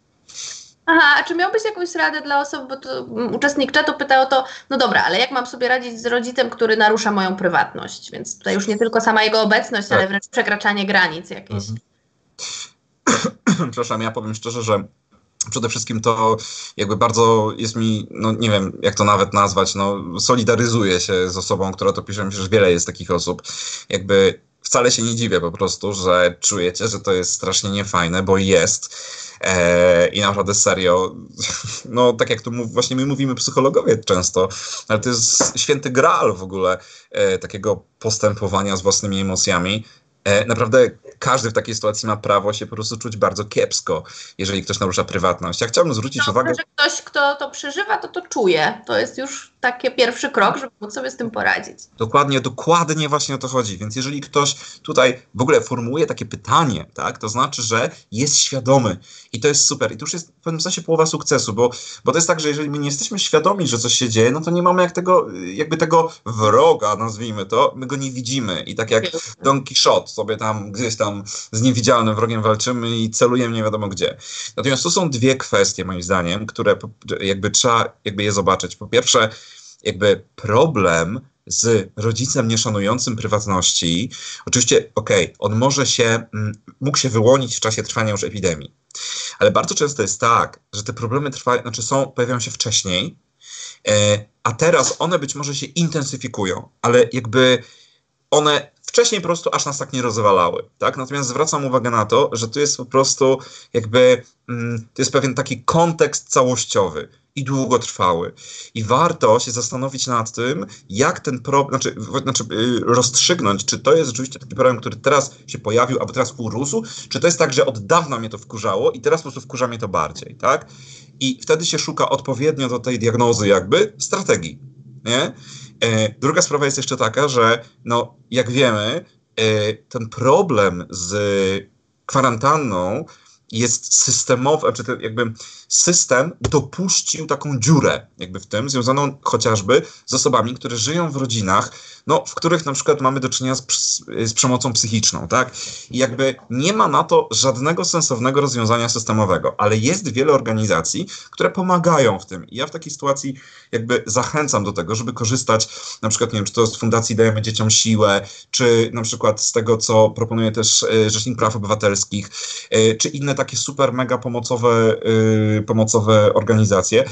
Speaker 1: Aha, a czy miałbyś jakąś radę dla osób, bo to uczestnik czatu pytał o to, no dobra, ale jak mam sobie radzić z rodzicem, który narusza moją prywatność? Więc tutaj już nie tylko sama jego obecność, tak. ale wręcz przekraczanie granic jakieś. Mhm. [clears throat]
Speaker 2: Przepraszam, ja powiem szczerze, że przede wszystkim to jakby bardzo jest mi, no nie wiem jak to nawet nazwać, no solidaryzuję się z osobą, która to pisze, myślę, że wiele jest takich osób. Jakby wcale się nie dziwię po prostu, że czujecie, że to jest strasznie niefajne, bo jest. E, I naprawdę serio, [laughs] no tak jak to mów, właśnie my mówimy psychologowie często, ale to jest święty graal w ogóle e, takiego postępowania z własnymi emocjami. E, naprawdę każdy w takiej sytuacji ma prawo się po prostu czuć bardzo kiepsko, jeżeli ktoś narusza prywatność. Ja chciałbym zwrócić
Speaker 1: no,
Speaker 2: uwagę...
Speaker 1: że ktoś, kto to przeżywa, to to czuje. To jest już taki pierwszy krok, żeby móc sobie z tym poradzić.
Speaker 2: Dokładnie, dokładnie właśnie o to chodzi. Więc jeżeli ktoś tutaj w ogóle formułuje takie pytanie, tak, to znaczy, że jest świadomy i to jest super. I tu już jest w pewnym sensie połowa sukcesu, bo, bo to jest tak, że jeżeli my nie jesteśmy świadomi, że coś się dzieje, no to nie mamy jak tego, jakby tego wroga, nazwijmy to, my go nie widzimy. I tak jak Don Quixote sobie tam gdzieś tam z niewidzialnym wrogiem walczymy i celujemy nie wiadomo gdzie. Natomiast tu są dwie kwestie, moim zdaniem, które jakby trzeba jakby je zobaczyć. Po pierwsze, jakby problem z rodzicem nieszanującym prywatności, oczywiście, okej, okay, on może się, mm, mógł się wyłonić w czasie trwania już epidemii, ale bardzo często jest tak, że te problemy trwają, znaczy są, pojawiają się wcześniej, e, a teraz one być może się intensyfikują, ale jakby one wcześniej po prostu aż nas tak nie rozwalały, tak? Natomiast zwracam uwagę na to, że tu jest po prostu jakby, mm, to jest pewien taki kontekst całościowy i długotrwały. I warto się zastanowić nad tym, jak ten problem, znaczy, znaczy yy, rozstrzygnąć, czy to jest rzeczywiście taki problem, który teraz się pojawił, albo teraz urósł, czy to jest tak, że od dawna mnie to wkurzało i teraz po prostu wkurza mnie to bardziej, tak? I wtedy się szuka odpowiednio do tej diagnozy jakby strategii, nie? E, druga sprawa jest jeszcze taka, że no, jak wiemy, e, ten problem z kwarantanną jest systemowy, znaczy ten jakby system dopuścił taką dziurę jakby w tym, związaną chociażby z osobami, które żyją w rodzinach, no, w których na przykład mamy do czynienia z, z przemocą psychiczną, tak? I jakby nie ma na to żadnego sensownego rozwiązania systemowego, ale jest wiele organizacji, które pomagają w tym. I ja w takiej sytuacji jakby zachęcam do tego, żeby korzystać, na przykład, nie wiem, czy to z Fundacji Dajemy Dzieciom Siłę, czy na przykład z tego, co proponuje też y, Rzecznik Praw Obywatelskich, y, czy inne takie super, mega pomocowe, y, pomocowe organizacje,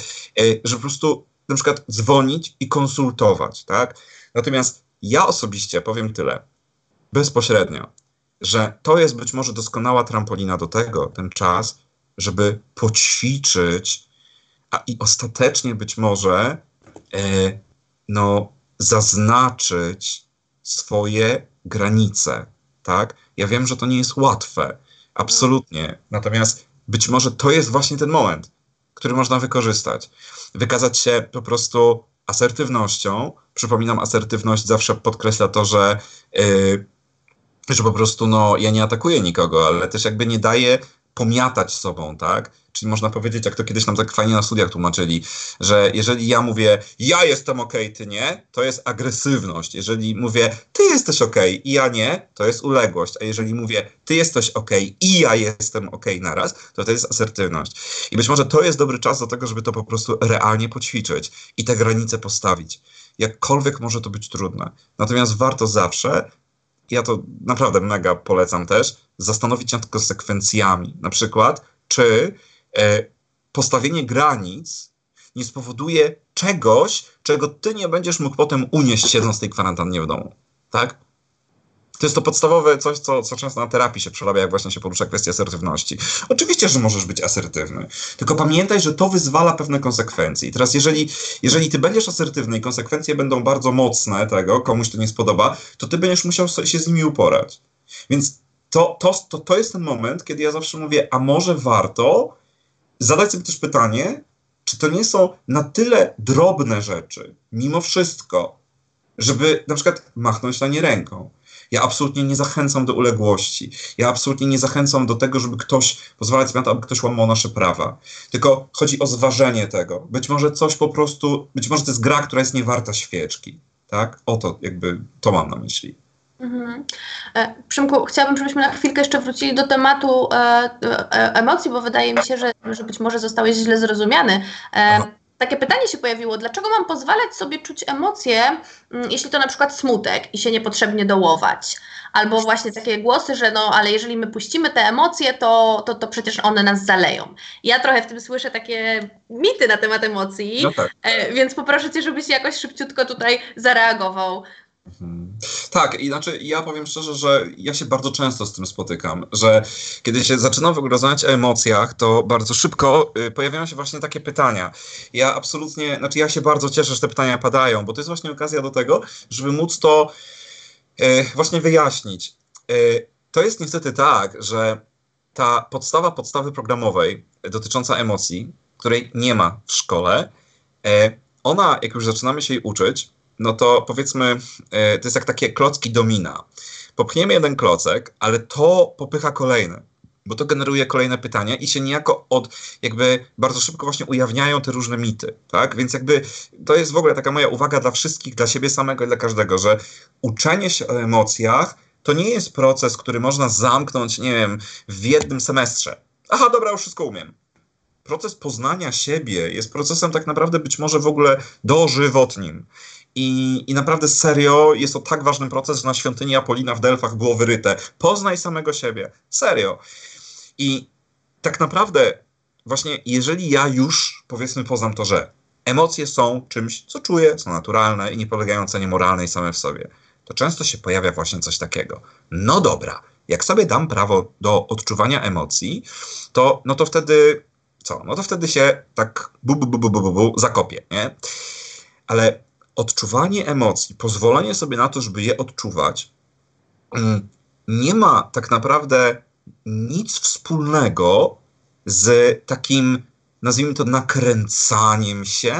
Speaker 2: że po prostu na przykład dzwonić i konsultować, tak? Natomiast ja osobiście powiem tyle, bezpośrednio, że to jest być może doskonała trampolina do tego, ten czas, żeby poćwiczyć, a i ostatecznie być może e, no, zaznaczyć swoje granice, tak? Ja wiem, że to nie jest łatwe, absolutnie. Natomiast być może to jest właśnie ten moment, który można wykorzystać. Wykazać się po prostu asertywnością. Przypominam, asertywność zawsze podkreśla to, że, yy, że po prostu no, ja nie atakuję nikogo, ale też jakby nie daję pomiatać sobą, tak? Czyli można powiedzieć, jak to kiedyś nam tak fajnie na studiach tłumaczyli, że jeżeli ja mówię, ja jestem ok, ty nie, to jest agresywność. Jeżeli mówię, ty jesteś ok i ja nie, to jest uległość. A jeżeli mówię, ty jesteś ok i ja jestem ok naraz, to to jest asertywność. I być może to jest dobry czas do tego, żeby to po prostu realnie poćwiczyć i te granice postawić. Jakkolwiek może to być trudne. Natomiast warto zawsze ja to naprawdę mega polecam też, zastanowić się nad konsekwencjami. Na przykład, czy postawienie granic nie spowoduje czegoś, czego ty nie będziesz mógł potem unieść siedząc w tej kwarantannie w domu. Tak? To jest to podstawowe coś, co, co często na terapii się przerabia, jak właśnie się porusza kwestia asertywności. Oczywiście, że możesz być asertywny, tylko pamiętaj, że to wyzwala pewne konsekwencje. I teraz, jeżeli, jeżeli ty będziesz asertywny i konsekwencje będą bardzo mocne tego, komuś to nie spodoba, to ty będziesz musiał się z nimi uporać. Więc to, to, to, to jest ten moment, kiedy ja zawsze mówię, a może warto zadać sobie też pytanie, czy to nie są na tyle drobne rzeczy, mimo wszystko, żeby na przykład machnąć na nie ręką. Ja absolutnie nie zachęcam do uległości. Ja absolutnie nie zachęcam do tego, żeby ktoś pozwalać na to, aby ktoś łamał nasze prawa. Tylko chodzi o zważenie tego. Być może coś po prostu, być może to jest gra, która jest niewarta świeczki. Tak? O to jakby to mam na myśli. Mhm.
Speaker 1: E, Przymku, chciałabym, żebyśmy na chwilkę jeszcze wrócili do tematu e, e, emocji, bo wydaje mi się, że, że być może zostałeś źle zrozumiany. E, takie pytanie się pojawiło, dlaczego mam pozwalać sobie czuć emocje, mm, jeśli to na przykład smutek i się niepotrzebnie dołować? Albo właśnie takie głosy, że no, ale jeżeli my puścimy te emocje, to, to, to przecież one nas zaleją. Ja trochę w tym słyszę takie mity na temat emocji, no tak. E, więc poproszę Cię, żebyś jakoś szybciutko tutaj zareagował.
Speaker 2: Tak, inaczej ja powiem szczerze, że ja się bardzo często z tym spotykam, że kiedy się zaczynam w ogóle rozmawiać o emocjach, to bardzo szybko y, pojawiają się właśnie takie pytania. Ja absolutnie, znaczy ja się bardzo cieszę, że te pytania padają, bo to jest właśnie okazja do tego, żeby móc to y, właśnie wyjaśnić. Y, to jest niestety tak, że ta podstawa podstawy programowej dotycząca emocji, której nie ma w szkole, ona, jak już zaczynamy się jej uczyć, no to powiedzmy, e, to jest jak takie klocki domina. Popchniemy jeden klocek, ale to popycha kolejny, bo to generuje kolejne pytania i się niejako od, jakby bardzo szybko właśnie ujawniają te różne mity, tak? Więc jakby to jest w ogóle taka moja uwaga dla wszystkich, dla siebie samego i dla każdego, że uczenie się o emocjach to nie jest proces, który można zamknąć, nie wiem, w jednym semestrze. Aha, dobra, już wszystko umiem proces poznania siebie jest procesem tak naprawdę być może w ogóle dożywotnim. I, I naprawdę serio jest to tak ważny proces, że na świątyni Apolina w Delfach było wyryte. Poznaj samego siebie. Serio. I tak naprawdę, właśnie jeżeli ja już powiedzmy poznam to, że emocje są czymś, co czuję, co naturalne i nie polegają cenie moralnej same w sobie, to często się pojawia właśnie coś takiego. No dobra, jak sobie dam prawo do odczuwania emocji, to no to wtedy co? No to wtedy się tak bu, bu, bu, bu, bu, bu, zakopie, nie? Ale odczuwanie emocji, pozwolenie sobie na to, żeby je odczuwać, mm, nie ma tak naprawdę nic wspólnego z takim, nazwijmy to, nakręcaniem się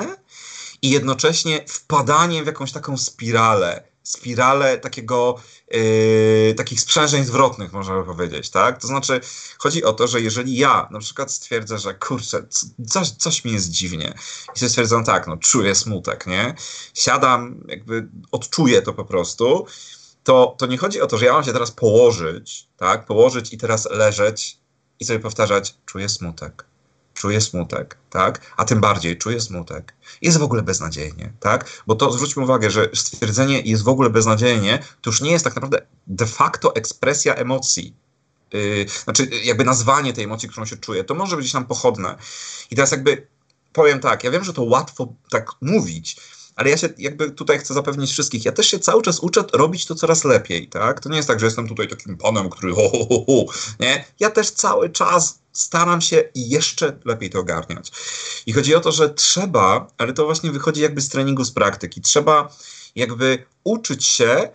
Speaker 2: i jednocześnie wpadaniem w jakąś taką spiralę, spiralę takiego, yy, takich sprzężeń zwrotnych, można by powiedzieć, tak? To znaczy, chodzi o to, że jeżeli ja na przykład stwierdzę, że kurczę, coś, coś mi jest dziwnie i sobie stwierdzam tak, no czuję smutek, nie? Siadam, jakby odczuję to po prostu, to, to nie chodzi o to, że ja mam się teraz położyć, tak? Położyć i teraz leżeć i sobie powtarzać, czuję smutek czuje smutek, tak? A tym bardziej czuje smutek. Jest w ogóle beznadziejnie, tak? Bo to zwróćmy uwagę, że stwierdzenie jest w ogóle beznadziejnie, to już nie jest tak naprawdę de facto ekspresja emocji. Yy, znaczy, jakby nazwanie tej emocji, którą się czuje, to może być nam pochodne. I teraz jakby powiem tak, ja wiem, że to łatwo tak mówić, ale ja się jakby tutaj chcę zapewnić wszystkich, ja też się cały czas uczę robić to coraz lepiej, tak? To nie jest tak, że jestem tutaj takim panem, który ho, ho, ho, ho nie? Ja też cały czas staram się jeszcze lepiej to ogarniać. I chodzi o to, że trzeba, ale to właśnie wychodzi jakby z treningu, z praktyki, trzeba jakby uczyć się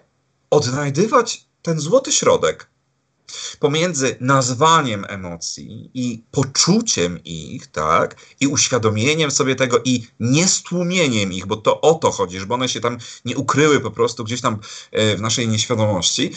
Speaker 2: odnajdywać ten złoty środek pomiędzy nazwaniem emocji i poczuciem ich, tak, i uświadomieniem sobie tego i niestłumieniem ich, bo to o to chodzi, żeby one się tam nie ukryły po prostu gdzieś tam e, w naszej nieświadomości,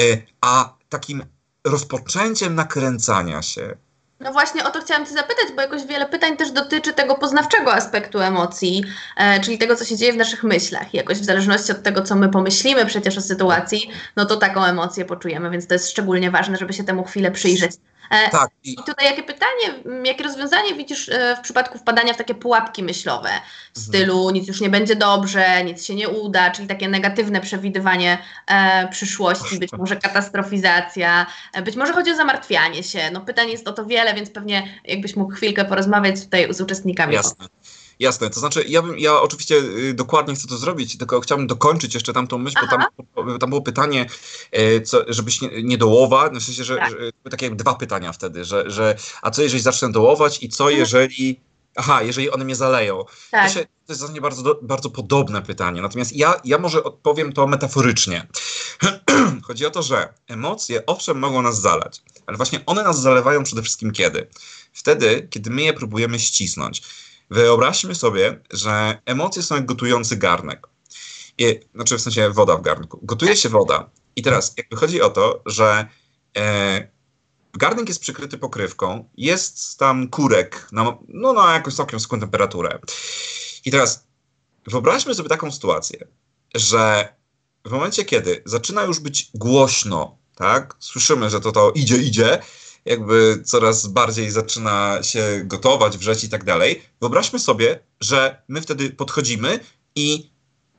Speaker 2: e, a takim rozpoczęciem nakręcania się,
Speaker 1: no właśnie o to chciałam Cię zapytać, bo jakoś wiele pytań też dotyczy tego poznawczego aspektu emocji, e, czyli tego, co się dzieje w naszych myślach. Jakoś w zależności od tego, co my pomyślimy przecież o sytuacji, no to taką emocję poczujemy, więc to jest szczególnie ważne, żeby się temu chwilę przyjrzeć. E, tak. I... Tutaj jakie pytanie, jakie rozwiązanie widzisz e, w przypadku wpadania w takie pułapki myślowe w mhm. stylu nic już nie będzie dobrze, nic się nie uda, czyli takie negatywne przewidywanie e, przyszłości, być może [laughs] katastrofizacja, e, być może chodzi o zamartwianie się. No pytań jest o to wiele, więc pewnie jakbyś mógł chwilkę porozmawiać tutaj z uczestnikami.
Speaker 2: Jasne. Jasne, to znaczy ja, bym, ja oczywiście y, dokładnie chcę to zrobić, tylko chciałbym dokończyć jeszcze tamtą myśl, Aha. bo tam, tam było pytanie, e, co, żebyś nie, nie dołować, no w sensie, że, tak. że takie dwa pytania wtedy, że, że a co jeżeli zacznę dołować i co mhm. jeżeli, aha, jeżeli one mnie zaleją. Tak. To, się, to jest mnie bardzo, bardzo podobne pytanie, natomiast ja, ja może odpowiem to metaforycznie. [clears throat] Chodzi o to, że emocje owszem mogą nas zalać, ale właśnie one nas zalewają przede wszystkim kiedy? Wtedy, kiedy my je próbujemy ścisnąć. Wyobraźmy sobie, że emocje są jak gotujący garnek. I, znaczy w sensie woda w garnku. Gotuje się woda i teraz jakby chodzi o to, że e, garnek jest przykryty pokrywką, jest tam kurek na, no, na jakąś całkiem wysoką temperaturę. I teraz wyobraźmy sobie taką sytuację, że w momencie, kiedy zaczyna już być głośno, tak, słyszymy, że to to idzie, idzie, jakby coraz bardziej zaczyna się gotować, wrzeć i tak dalej. Wyobraźmy sobie, że my wtedy podchodzimy i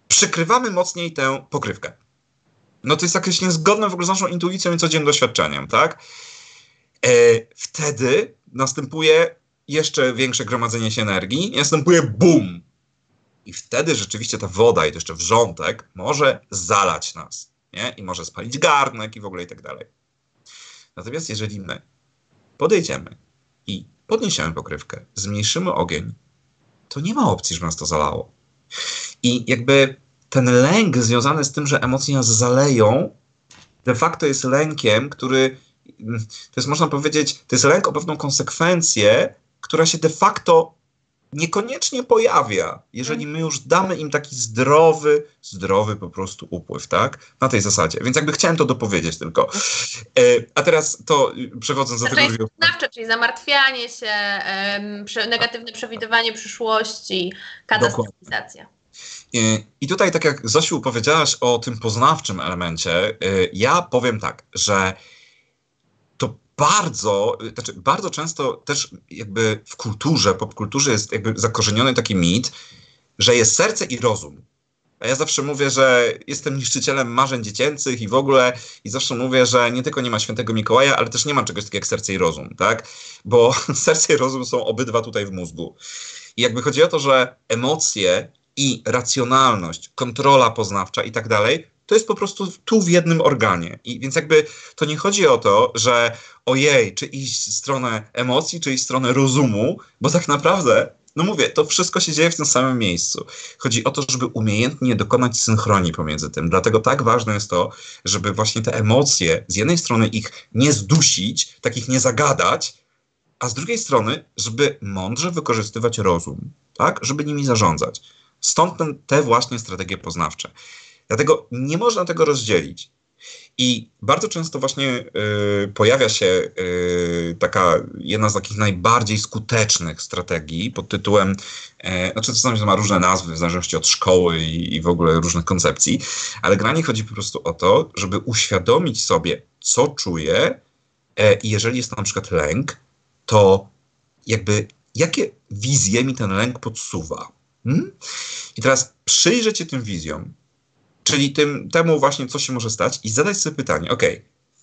Speaker 2: przykrywamy mocniej tę pokrywkę. No to jest jakieś niezgodne w ogóle z naszą intuicją i codziennym doświadczeniem, tak? E, wtedy następuje jeszcze większe gromadzenie się energii i następuje BUM! I wtedy rzeczywiście ta woda i to jeszcze wrzątek może zalać nas, nie? I może spalić garnek i w ogóle i tak dalej. Natomiast jeżeli my podejdziemy. I podniesiemy pokrywkę, zmniejszymy ogień, to nie ma opcji, żeby nas to zalało. I jakby ten lęk związany z tym, że emocje nas zaleją, de facto jest lękiem, który, to jest można powiedzieć, to jest lęk o pewną konsekwencję, która się de facto niekoniecznie pojawia, jeżeli my już damy im taki zdrowy, zdrowy po prostu upływ, tak? Na tej zasadzie. Więc jakby chciałem to dopowiedzieć tylko. E, a teraz to y, przechodząc do tego drugiego.
Speaker 1: Poznawcze, czyli zamartwianie się, negatywne przewidywanie przyszłości, katastrofizacja.
Speaker 2: E, I tutaj, tak jak Zosiu powiedziałaś o tym poznawczym elemencie, e, ja powiem tak, że bardzo, znaczy bardzo często też jakby w kulturze, popkulturze jest jakby zakorzeniony taki mit, że jest serce i rozum. A ja zawsze mówię, że jestem niszczycielem marzeń dziecięcych i w ogóle, i zawsze mówię, że nie tylko nie ma świętego Mikołaja, ale też nie ma czegoś takiego jak serce i rozum, tak? Bo [laughs] serce i rozum są obydwa tutaj w mózgu. I jakby chodzi o to, że emocje i racjonalność, kontrola poznawcza i tak dalej, to jest po prostu tu w jednym organie. I więc jakby to nie chodzi o to, że ojej, czy iść w stronę emocji, czy iść w stronę rozumu, bo tak naprawdę no mówię, to wszystko się dzieje w tym samym miejscu. Chodzi o to, żeby umiejętnie dokonać synchronii pomiędzy tym. Dlatego tak ważne jest to, żeby właśnie te emocje, z jednej strony ich nie zdusić, takich nie zagadać, a z drugiej strony, żeby mądrze wykorzystywać rozum, tak, żeby nimi zarządzać. Stąd ten, te właśnie strategie poznawcze. Dlatego nie można tego rozdzielić. I bardzo często właśnie y, pojawia się y, taka jedna z takich najbardziej skutecznych strategii pod tytułem, y, znaczy to ma różne nazwy w zależności od szkoły i, i w ogóle różnych koncepcji, ale granie chodzi po prostu o to, żeby uświadomić sobie, co czuję e, i jeżeli jest to na przykład lęk, to jakby jakie wizje mi ten lęk podsuwa. Hmm? I teraz przyjrzeć się tym wizjom, czyli tym, temu właśnie, co się może stać i zadać sobie pytanie, ok,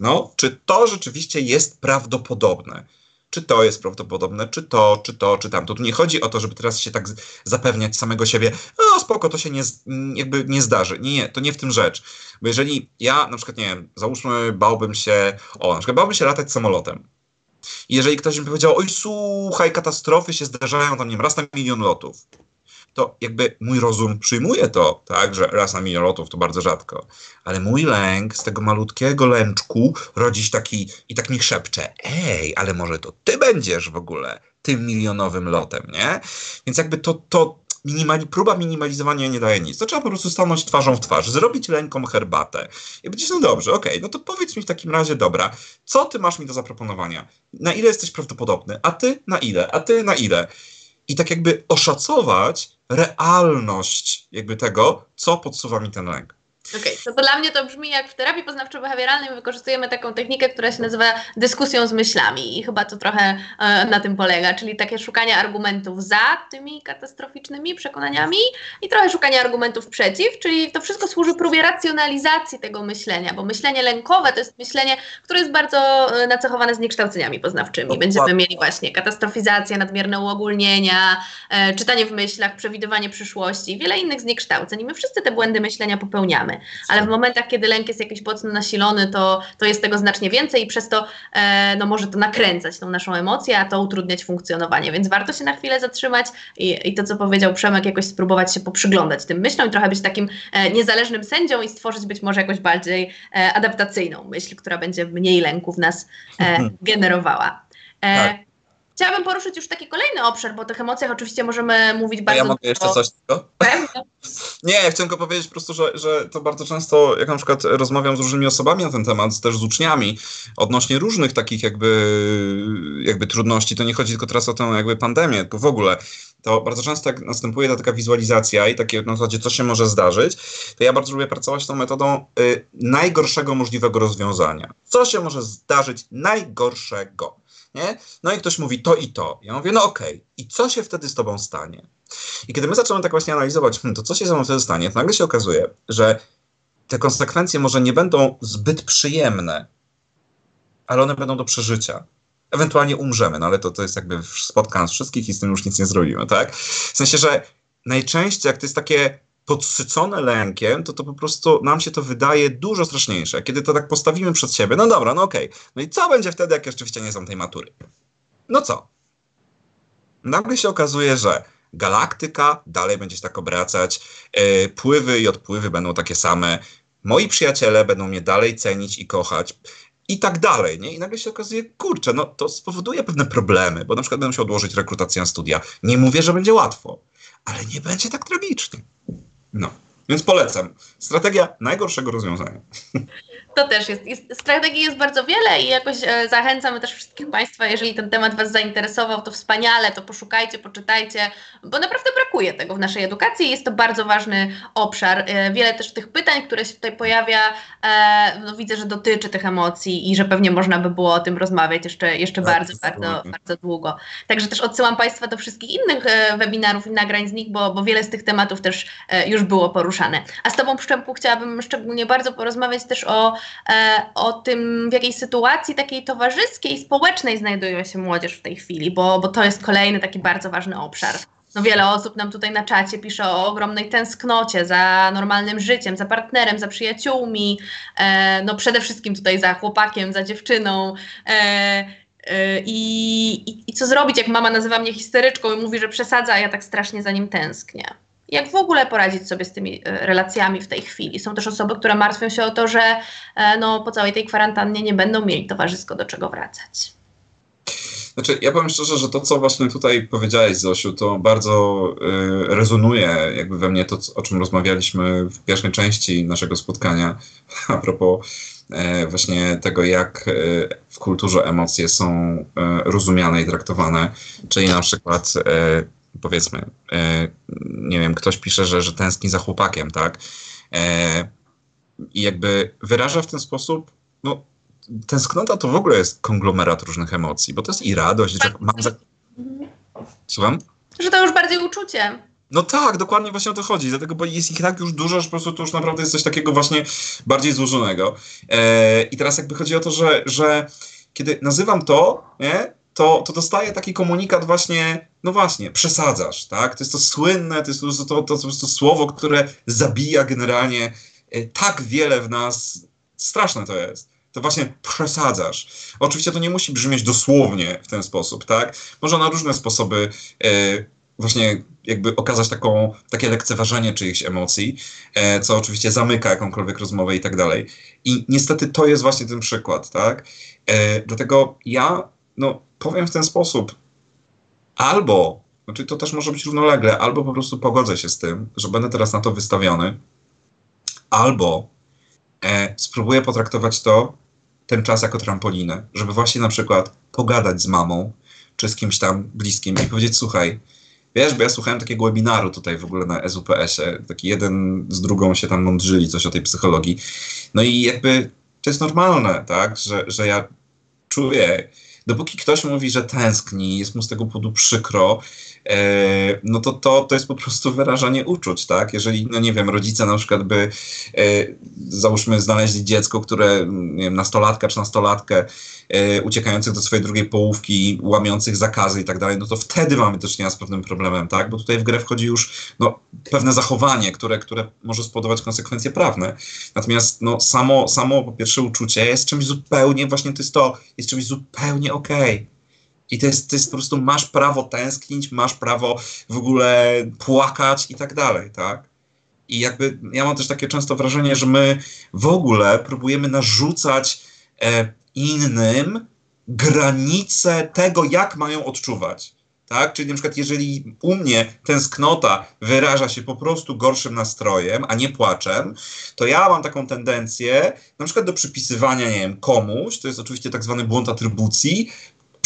Speaker 2: no, czy to rzeczywiście jest prawdopodobne? Czy to jest prawdopodobne, czy to, czy to, czy tamto. Tu nie chodzi o to, żeby teraz się tak zapewniać samego siebie, no spoko, to się nie, jakby nie zdarzy. Nie, nie, to nie w tym rzecz. Bo jeżeli ja na przykład, nie wiem, załóżmy, bałbym się, o, na przykład bałbym się latać samolotem. Jeżeli ktoś mi powiedział, oj słuchaj, katastrofy się zdarzają tam, nie wiem, raz na milion lotów to jakby mój rozum przyjmuje to, tak, że raz na milion lotów to bardzo rzadko, ale mój lęk z tego malutkiego lęczku rodzi się taki i tak mi szepcze, ej, ale może to ty będziesz w ogóle tym milionowym lotem, nie? Więc jakby to, to minimali, próba minimalizowania nie daje nic. To trzeba po prostu stanąć twarzą w twarz, zrobić ręką herbatę i powiedzieć, no dobrze, okej, okay, no to powiedz mi w takim razie, dobra, co ty masz mi do zaproponowania? Na ile jesteś prawdopodobny? A ty na ile? A ty na ile? I tak jakby oszacować realność jakby tego, co podsuwa mi ten lęk.
Speaker 1: Okej, okay. to, to dla mnie to brzmi jak w terapii poznawczo-behawioralnej. Wykorzystujemy taką technikę, która się nazywa dyskusją z myślami. I chyba to trochę e, na tym polega, czyli takie szukanie argumentów za tymi katastroficznymi przekonaniami i trochę szukanie argumentów przeciw, czyli to wszystko służy próbie racjonalizacji tego myślenia, bo myślenie lękowe to jest myślenie, które jest bardzo e, nacechowane zniekształceniami poznawczymi. Będziemy mieli właśnie katastrofizację, nadmierne uogólnienia, e, czytanie w myślach, przewidywanie przyszłości i wiele innych zniekształceń. I my wszyscy te błędy myślenia popełniamy ale w momentach, kiedy lęk jest jakiś mocno nasilony, to, to jest tego znacznie więcej i przez to e, no, może to nakręcać tą naszą emocję, a to utrudniać funkcjonowanie, więc warto się na chwilę zatrzymać i, i to, co powiedział Przemek, jakoś spróbować się poprzyglądać tym myślom i trochę być takim e, niezależnym sędzią i stworzyć być może jakoś bardziej e, adaptacyjną myśl, która będzie mniej lęku w nas e, [laughs] generowała. E, tak. Chciałabym poruszyć już taki kolejny obszar, bo o tych emocjach oczywiście możemy mówić bardzo
Speaker 2: A ja mogę jeszcze coś tylko? [laughs] Nie, ja chciałem tylko powiedzieć po prostu, że, że to bardzo często, jak na przykład rozmawiam z różnymi osobami na ten temat, też z uczniami, odnośnie różnych takich jakby, jakby trudności, to nie chodzi tylko teraz o tę jakby pandemię, tylko w ogóle, to bardzo często jak następuje ta taka wizualizacja i takie na zasadzie, co się może zdarzyć, to ja bardzo lubię pracować tą metodą y, najgorszego możliwego rozwiązania. Co się może zdarzyć najgorszego? Nie? No i ktoś mówi to i to. Ja mówię, no okej, okay. i co się wtedy z tobą stanie? I kiedy my zaczynamy tak właśnie analizować, hmm, to co się ze mną wtedy stanie, to nagle się okazuje, że te konsekwencje może nie będą zbyt przyjemne, ale one będą do przeżycia. Ewentualnie umrzemy, no ale to, to jest jakby spotkanie z wszystkich i z tym już nic nie zrobimy, tak? W sensie, że najczęściej jak to jest takie podsycone lękiem, to to po prostu nam się to wydaje dużo straszniejsze. Kiedy to tak postawimy przed siebie, no dobra, no okej. Okay. No i co będzie wtedy, jak rzeczywiście nie są tej matury? No co? Nagle się okazuje, że galaktyka dalej będzie się tak obracać, yy, pływy i odpływy będą takie same, moi przyjaciele będą mnie dalej cenić i kochać i tak dalej, nie? I nagle się okazuje, kurczę, no to spowoduje pewne problemy, bo na przykład będę musiał odłożyć rekrutację na studia. Nie mówię, że będzie łatwo, ale nie będzie tak tragicznie. No, więc polecam. Strategia najgorszego rozwiązania. [laughs]
Speaker 1: To też jest, jest, strategii jest bardzo wiele i jakoś e, zachęcamy też wszystkich Państwa, jeżeli ten temat Was zainteresował, to wspaniale, to poszukajcie, poczytajcie, bo naprawdę brakuje tego w naszej edukacji i jest to bardzo ważny obszar. E, wiele też tych pytań, które się tutaj pojawia, e, no widzę, że dotyczy tych emocji i że pewnie można by było o tym rozmawiać jeszcze, jeszcze tak, bardzo, bardzo, bardzo długo. Także też odsyłam Państwa do wszystkich innych webinarów i nagrań z nich, bo, bo wiele z tych tematów też już było poruszane. A z Tobą, Przemku, chciałabym szczególnie bardzo porozmawiać też o o tym, w jakiej sytuacji takiej towarzyskiej, społecznej znajduje się młodzież w tej chwili, bo, bo to jest kolejny taki bardzo ważny obszar. No wiele osób nam tutaj na czacie pisze o ogromnej tęsknocie za normalnym życiem, za partnerem, za przyjaciółmi, e, no przede wszystkim tutaj za chłopakiem, za dziewczyną. E, e i, i, I co zrobić, jak mama nazywa mnie histeryczką i mówi, że przesadza, a ja tak strasznie za nim tęsknię jak w ogóle poradzić sobie z tymi e, relacjami w tej chwili. Są też osoby, które martwią się o to, że e, no, po całej tej kwarantannie nie będą mieli towarzysko do czego wracać.
Speaker 2: Znaczy, ja powiem szczerze, że to, co właśnie tutaj powiedziałeś, Zosiu, to bardzo y, rezonuje jakby we mnie to, o czym rozmawialiśmy w pierwszej części naszego spotkania, [laughs] a propos y, właśnie tego, jak y, w kulturze emocje są rozumiane i traktowane, czyli na przykład powiedzmy, e, nie wiem, ktoś pisze, że, że tęskni za chłopakiem, tak? E, I jakby wyraża w ten sposób, no, tęsknota to w ogóle jest konglomerat różnych emocji, bo to jest i radość, że mam za... Słucham?
Speaker 1: Że to już bardziej uczucie.
Speaker 2: No tak, dokładnie właśnie o to chodzi, dlatego, bo jest ich tak już dużo, że po prostu to już naprawdę jest coś takiego właśnie bardziej złożonego. E, I teraz jakby chodzi o to, że, że kiedy nazywam to, nie, to, to dostaje taki komunikat właśnie, no właśnie, przesadzasz, tak? To jest to słynne, to jest to, to, to, to, słowo, które zabija generalnie e, tak wiele w nas, straszne to jest. To właśnie przesadzasz. Oczywiście to nie musi brzmieć dosłownie w ten sposób, tak? Może na różne sposoby e, właśnie jakby okazać taką, takie lekceważenie czyichś emocji, e, co oczywiście zamyka jakąkolwiek rozmowę i tak dalej. I niestety to jest właśnie ten przykład, tak? E, dlatego ja, no, powiem w ten sposób. Albo, znaczy to też może być równolegle, albo po prostu pogodzę się z tym, że będę teraz na to wystawiony, albo e, spróbuję potraktować to, ten czas jako trampolinę, żeby właśnie na przykład pogadać z mamą, czy z kimś tam bliskim i powiedzieć, słuchaj, Wiesz, bo ja słuchałem takiego webinaru tutaj w ogóle na SUPS-ie, taki jeden z drugą się tam mądrzyli coś o tej psychologii. No i jakby to jest normalne, tak, że, że ja czuję, dopóki ktoś mówi, że tęskni, jest mu z tego powodu przykro, no to, to to jest po prostu wyrażanie uczuć, tak? Jeżeli, no nie wiem, rodzice na przykład by, e, załóżmy, znaleźli dziecko, które, nie wiem, nastolatka czy nastolatkę, e, uciekających do swojej drugiej połówki, łamiących zakazy i tak dalej, no to wtedy mamy do czynienia z pewnym problemem, tak? Bo tutaj w grę wchodzi już no, pewne zachowanie, które, które może spowodować konsekwencje prawne. Natomiast no, samo, samo po pierwsze uczucie jest czymś zupełnie, właśnie to jest to, jest czymś zupełnie okej. Okay. I to jest, to jest po prostu, masz prawo tęsknić, masz prawo w ogóle płakać i tak dalej, tak? I jakby ja mam też takie często wrażenie, że my w ogóle próbujemy narzucać e, innym granice tego, jak mają odczuwać. Tak? Czyli na przykład, jeżeli u mnie tęsknota wyraża się po prostu gorszym nastrojem, a nie płaczem, to ja mam taką tendencję na przykład do przypisywania, nie wiem, komuś, to jest oczywiście tak zwany błąd atrybucji,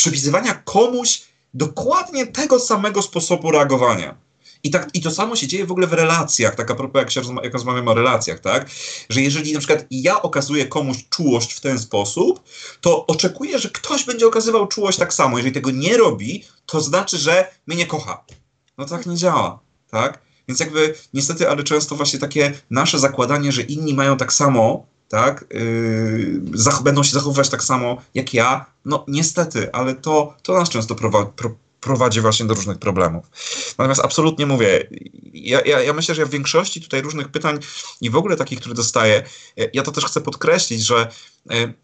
Speaker 2: przypisywania komuś dokładnie tego samego sposobu reagowania. I, tak, I to samo się dzieje w ogóle w relacjach, tak a propos jak, się jak rozmawiamy o relacjach, tak? Że jeżeli na przykład ja okazuję komuś czułość w ten sposób, to oczekuję, że ktoś będzie okazywał czułość tak samo. Jeżeli tego nie robi, to znaczy, że mnie nie kocha. No tak nie działa, tak? Więc jakby niestety, ale często właśnie takie nasze zakładanie, że inni mają tak samo, tak, yy, będą się zachowywać tak samo jak ja, no niestety, ale to, to nas często prowadzi, pro, prowadzi właśnie do różnych problemów. Natomiast absolutnie mówię, ja, ja, ja, myślę, że ja w większości tutaj różnych pytań i w ogóle takich, które dostaję, ja to też chcę podkreślić, że yy,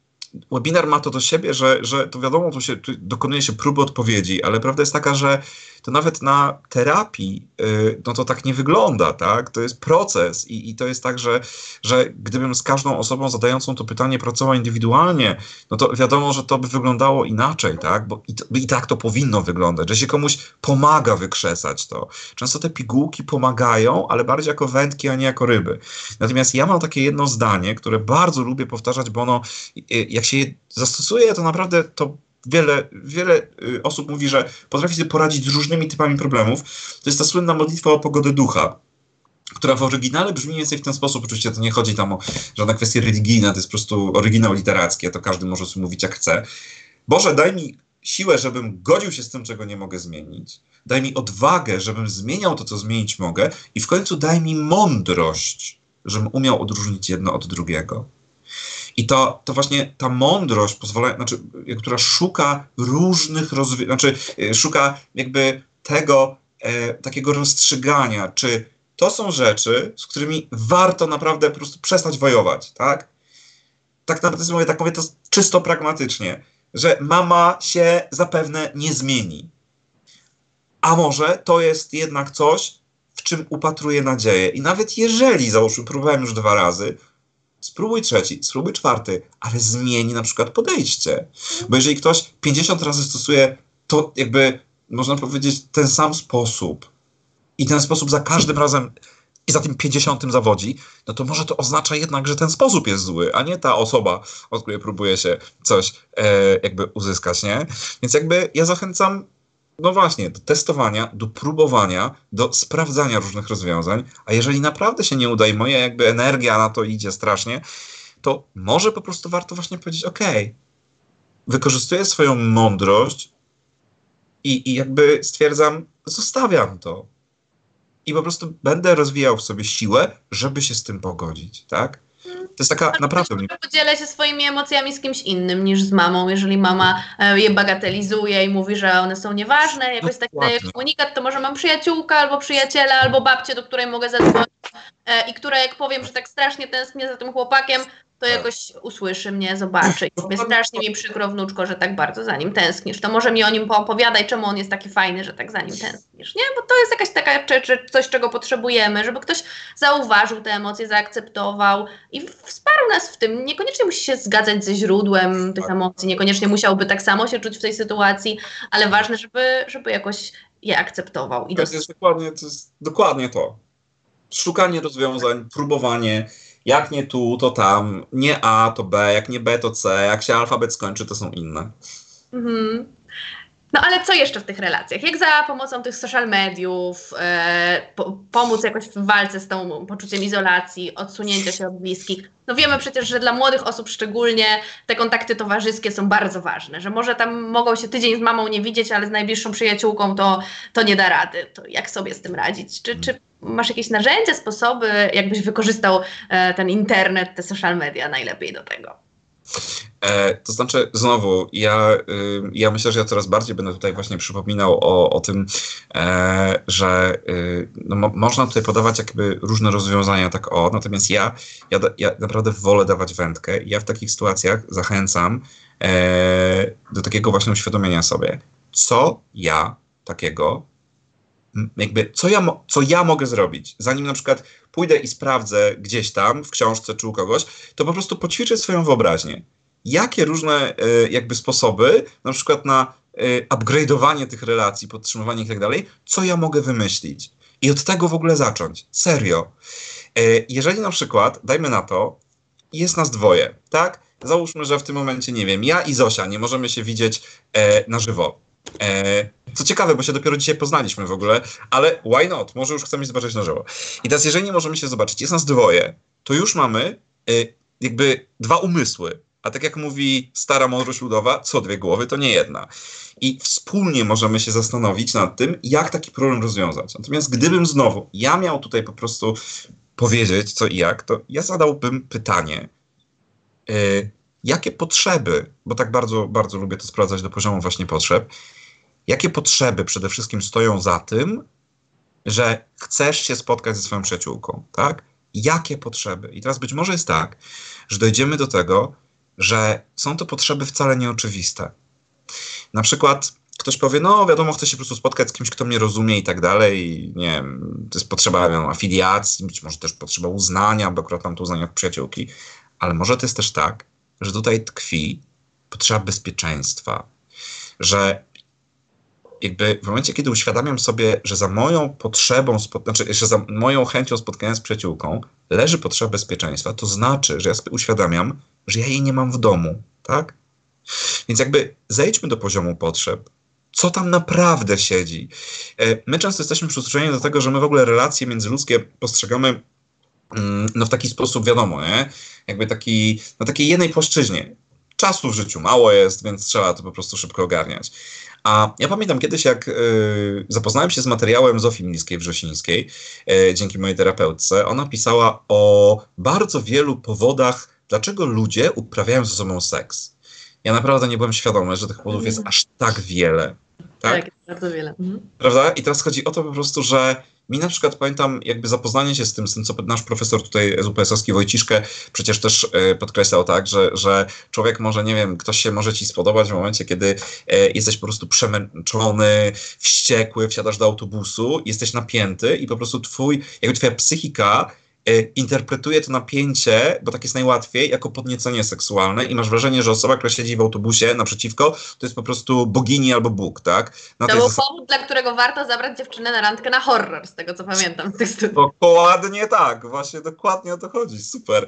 Speaker 2: webinar ma to do siebie, że, że to wiadomo, tu się dokonuje się próby odpowiedzi, ale prawda jest taka, że to nawet na terapii, yy, no to tak nie wygląda, tak? To jest proces i, i to jest tak, że, że gdybym z każdą osobą zadającą to pytanie pracował indywidualnie, no to wiadomo, że to by wyglądało inaczej, tak? Bo i, to, i tak to powinno wyglądać, że się komuś pomaga wykrzesać to. Często te pigułki pomagają, ale bardziej jako wędki, a nie jako ryby. Natomiast ja mam takie jedno zdanie, które bardzo lubię powtarzać, bo ono, jak się je zastosuje, to naprawdę to wiele, wiele y, osób mówi, że potrafi sobie poradzić z różnymi typami problemów. To jest ta słynna modlitwa o pogodę ducha która w oryginale brzmi mniej więcej w ten sposób. Oczywiście to nie chodzi tam o żadne kwestie religijne, to jest po prostu oryginał literacki, to każdy może sobie mówić jak chce. Boże, daj mi siłę, żebym godził się z tym, czego nie mogę zmienić. Daj mi odwagę, żebym zmieniał to, co zmienić mogę. I w końcu daj mi mądrość, żebym umiał odróżnić jedno od drugiego. I to, to właśnie ta mądrość pozwala, znaczy, która szuka różnych rozwiązań, znaczy e, szuka jakby tego e, takiego rozstrzygania, czy to są rzeczy, z którymi warto naprawdę po prostu przestać wojować, tak? Tak naprawdę mówię, tak mówię to czysto pragmatycznie, że mama się zapewne nie zmieni. A może to jest jednak coś, w czym upatruję nadzieję. I nawet jeżeli, załóżmy, próbowałem już dwa razy, spróbuj trzeci, spróbuj czwarty, ale zmieni na przykład podejście. Bo jeżeli ktoś 50 razy stosuje to jakby, można powiedzieć, ten sam sposób i ten sposób za każdym razem i za tym 50 zawodzi, no to może to oznacza jednak, że ten sposób jest zły, a nie ta osoba, od której próbuje się coś e, jakby uzyskać, nie? Więc jakby ja zachęcam no właśnie, do testowania, do próbowania, do sprawdzania różnych rozwiązań, a jeżeli naprawdę się nie uda i moja jakby energia na to idzie strasznie, to może po prostu warto właśnie powiedzieć, ok, wykorzystuję swoją mądrość i, i jakby stwierdzam, zostawiam to. I po prostu będę rozwijał w sobie siłę, żeby się z tym pogodzić, tak? To jest taka naprawdę.
Speaker 1: Podzielę się swoimi emocjami z kimś innym niż z mamą. Jeżeli mama e, je bagatelizuje i mówi, że one są nieważne, jakoś tak daje komunikat, to może mam przyjaciółkę albo przyjaciela, albo babcię, do której mogę zadzwonić e, i która jak powiem, że tak strasznie tęsknię za tym chłopakiem, to tak. jakoś usłyszy mnie, zobaczy. I sobie strasznie mi przykro, wnuczko, że tak bardzo za nim tęsknisz. To może mi o nim poopowiadaj, czemu on jest taki fajny, że tak za nim tęsknisz. Nie? Bo to jest jakaś taka czy, coś, czego potrzebujemy, żeby ktoś zauważył te emocje, zaakceptował i wsparł nas w tym. Niekoniecznie musi się zgadzać ze źródłem tych tak. emocji, niekoniecznie musiałby tak samo się czuć w tej sytuacji, ale ważne, żeby, żeby jakoś je akceptował.
Speaker 2: I to, jest dokładnie, to jest dokładnie to. Szukanie rozwiązań, próbowanie jak nie tu, to tam, nie A, to B, jak nie B, to C, jak się alfabet skończy, to są inne. Mhm.
Speaker 1: No ale co jeszcze w tych relacjach? Jak za pomocą tych social mediów e, po, pomóc jakoś w walce z tą poczuciem izolacji, odsunięcia się od bliskich? No wiemy przecież, że dla młodych osób szczególnie te kontakty towarzyskie są bardzo ważne, że może tam mogą się tydzień z mamą nie widzieć, ale z najbliższą przyjaciółką to, to nie da rady. To jak sobie z tym radzić? Czy, czy masz jakieś narzędzia, sposoby, jakbyś wykorzystał e, ten internet, te social media najlepiej do tego?
Speaker 2: E, to znaczy, znowu, ja, y, ja myślę, że ja coraz bardziej będę tutaj właśnie przypominał o, o tym, e, że y, no, mo, można tutaj podawać jakby różne rozwiązania, tak o, natomiast ja, ja, ja naprawdę wolę dawać wędkę. Ja w takich sytuacjach zachęcam e, do takiego właśnie uświadomienia sobie, co ja takiego jakby co ja, co ja mogę zrobić, zanim na przykład pójdę i sprawdzę gdzieś tam w książce czy u kogoś, to po prostu poćwiczę swoją wyobraźnię. Jakie różne y, jakby sposoby, na przykład na y, upgrade'owanie tych relacji, podtrzymywanie ich i tak dalej, co ja mogę wymyślić. I od tego w ogóle zacząć. Serio. Y, jeżeli na przykład, dajmy na to, jest nas dwoje, tak? Załóżmy, że w tym momencie, nie wiem, ja i Zosia nie możemy się widzieć na żywo E, co ciekawe, bo się dopiero dzisiaj poznaliśmy w ogóle, ale why not? Może już chcemy się zobaczyć na żywo. I teraz, jeżeli nie możemy się zobaczyć, jest nas dwoje, to już mamy y, jakby dwa umysły. A tak jak mówi stara mądrość ludowa, co dwie głowy, to nie jedna. I wspólnie możemy się zastanowić nad tym, jak taki problem rozwiązać. Natomiast gdybym znowu ja miał tutaj po prostu powiedzieć co i jak, to ja zadałbym pytanie, y, jakie potrzeby, bo tak bardzo, bardzo lubię to sprawdzać do poziomu właśnie potrzeb, jakie potrzeby przede wszystkim stoją za tym, że chcesz się spotkać ze swoją przyjaciółką, tak? Jakie potrzeby? I teraz być może jest tak, że dojdziemy do tego, że są to potrzeby wcale nieoczywiste. Na przykład ktoś powie, no wiadomo, chcę się po prostu spotkać z kimś, kto mnie rozumie i tak dalej. Nie wiem, to jest potrzeba wiem, afiliacji, być może też potrzeba uznania, bo akurat mam to uznanie od przyjaciółki, ale może to jest też tak, że tutaj tkwi potrzeba bezpieczeństwa, że jakby w momencie, kiedy uświadamiam sobie, że za moją potrzebą, znaczy, że za moją chęcią spotkania z przyjaciółką leży potrzeba bezpieczeństwa, to znaczy, że ja sobie uświadamiam, że ja jej nie mam w domu, tak? Więc jakby zejdźmy do poziomu potrzeb. Co tam naprawdę siedzi? E, my często jesteśmy przyzwyczajeni do tego, że my w ogóle relacje międzyludzkie postrzegamy no w taki sposób, wiadomo, nie? Jakby taki, na takiej jednej płaszczyźnie. Czasu w życiu mało jest, więc trzeba to po prostu szybko ogarniać. A ja pamiętam kiedyś, jak y, zapoznałem się z materiałem Zofii Miliskiej-Wrzosińskiej y, dzięki mojej terapeutce. Ona pisała o bardzo wielu powodach, dlaczego ludzie uprawiają ze sobą seks. Ja naprawdę nie byłem świadomy, że tych powodów jest aż tak wiele. Tak,
Speaker 1: tak bardzo wiele. Mhm.
Speaker 2: Prawda? I teraz chodzi o to po prostu, że mi na przykład pamiętam jakby zapoznanie się z tym, z tym co nasz profesor tutaj z UPS-owski Wojciszkę przecież też y, podkreślał tak, że, że człowiek może, nie wiem, ktoś się może ci spodobać w momencie, kiedy y, jesteś po prostu przemęczony, wściekły, wsiadasz do autobusu, jesteś napięty i po prostu twój, jakby twoja psychika interpretuje to napięcie, bo tak jest najłatwiej, jako podniecenie seksualne i masz wrażenie, że osoba, która siedzi w autobusie naprzeciwko, to jest po prostu bogini albo Bóg, tak?
Speaker 1: Na to był zasad... powód, dla którego warto zabrać dziewczynę na randkę na horror, z tego co pamiętam z tych studiów.
Speaker 2: Dokładnie tak, właśnie dokładnie o to chodzi, super.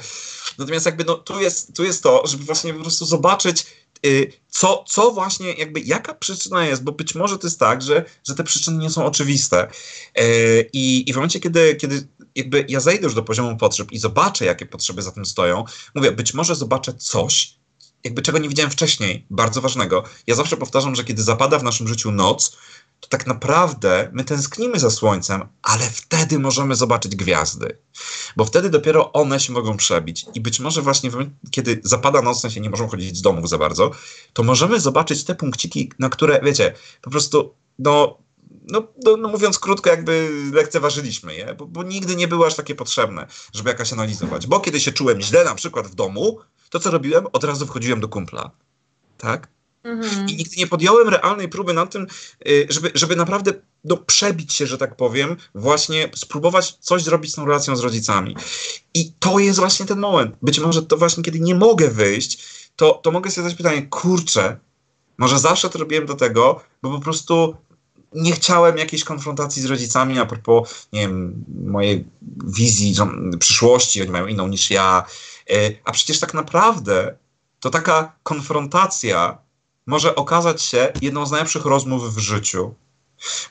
Speaker 2: Natomiast jakby no, tu, jest, tu jest to, żeby właśnie po prostu zobaczyć, y, co, co właśnie, jakby jaka przyczyna jest, bo być może to jest tak, że, że te przyczyny nie są oczywiste. Y, I, i w momencie, kiedy, kiedy jakby ja zejdę już do poziomu potrzeb i zobaczę, jakie potrzeby za tym stoją, mówię, być może zobaczę coś, jakby czego nie widziałem wcześniej, bardzo ważnego. Ja zawsze powtarzam, że kiedy zapada w naszym życiu noc, to tak naprawdę my tęsknimy za słońcem, ale wtedy możemy zobaczyć gwiazdy. Bo wtedy dopiero one się mogą przebić. I być może właśnie kiedy zapada noc, sensie nie możemy chodzić z domów za bardzo, to możemy zobaczyć te punkciki, na które, wiecie, po prostu, no, no, no, no, mówiąc krótko, jakby lekceważyliśmy je, bo, bo, nigdy nie było aż takie potrzebne, żeby jakaś analizować. Bo kiedy się czułem źle, na przykład w domu, to co robiłem? Od razu wchodziłem do kumpla. Tak? Mhm. I nigdy nie podjąłem realnej próby na tym, y, żeby, żeby naprawdę no, przebić się, że tak powiem, właśnie spróbować coś zrobić z tą relacją z rodzicami. I to jest właśnie ten moment. Być może to właśnie, kiedy nie mogę wyjść, to, to mogę sobie zadać pytanie, kurczę, może zawsze to robiłem do tego, bo po prostu nie chciałem jakiejś konfrontacji z rodzicami a propos, nie wiem, mojej wizji przyszłości, oni mają inną niż ja. E, a przecież tak naprawdę to taka konfrontacja może okazać się jedną z najlepszych rozmów w życiu.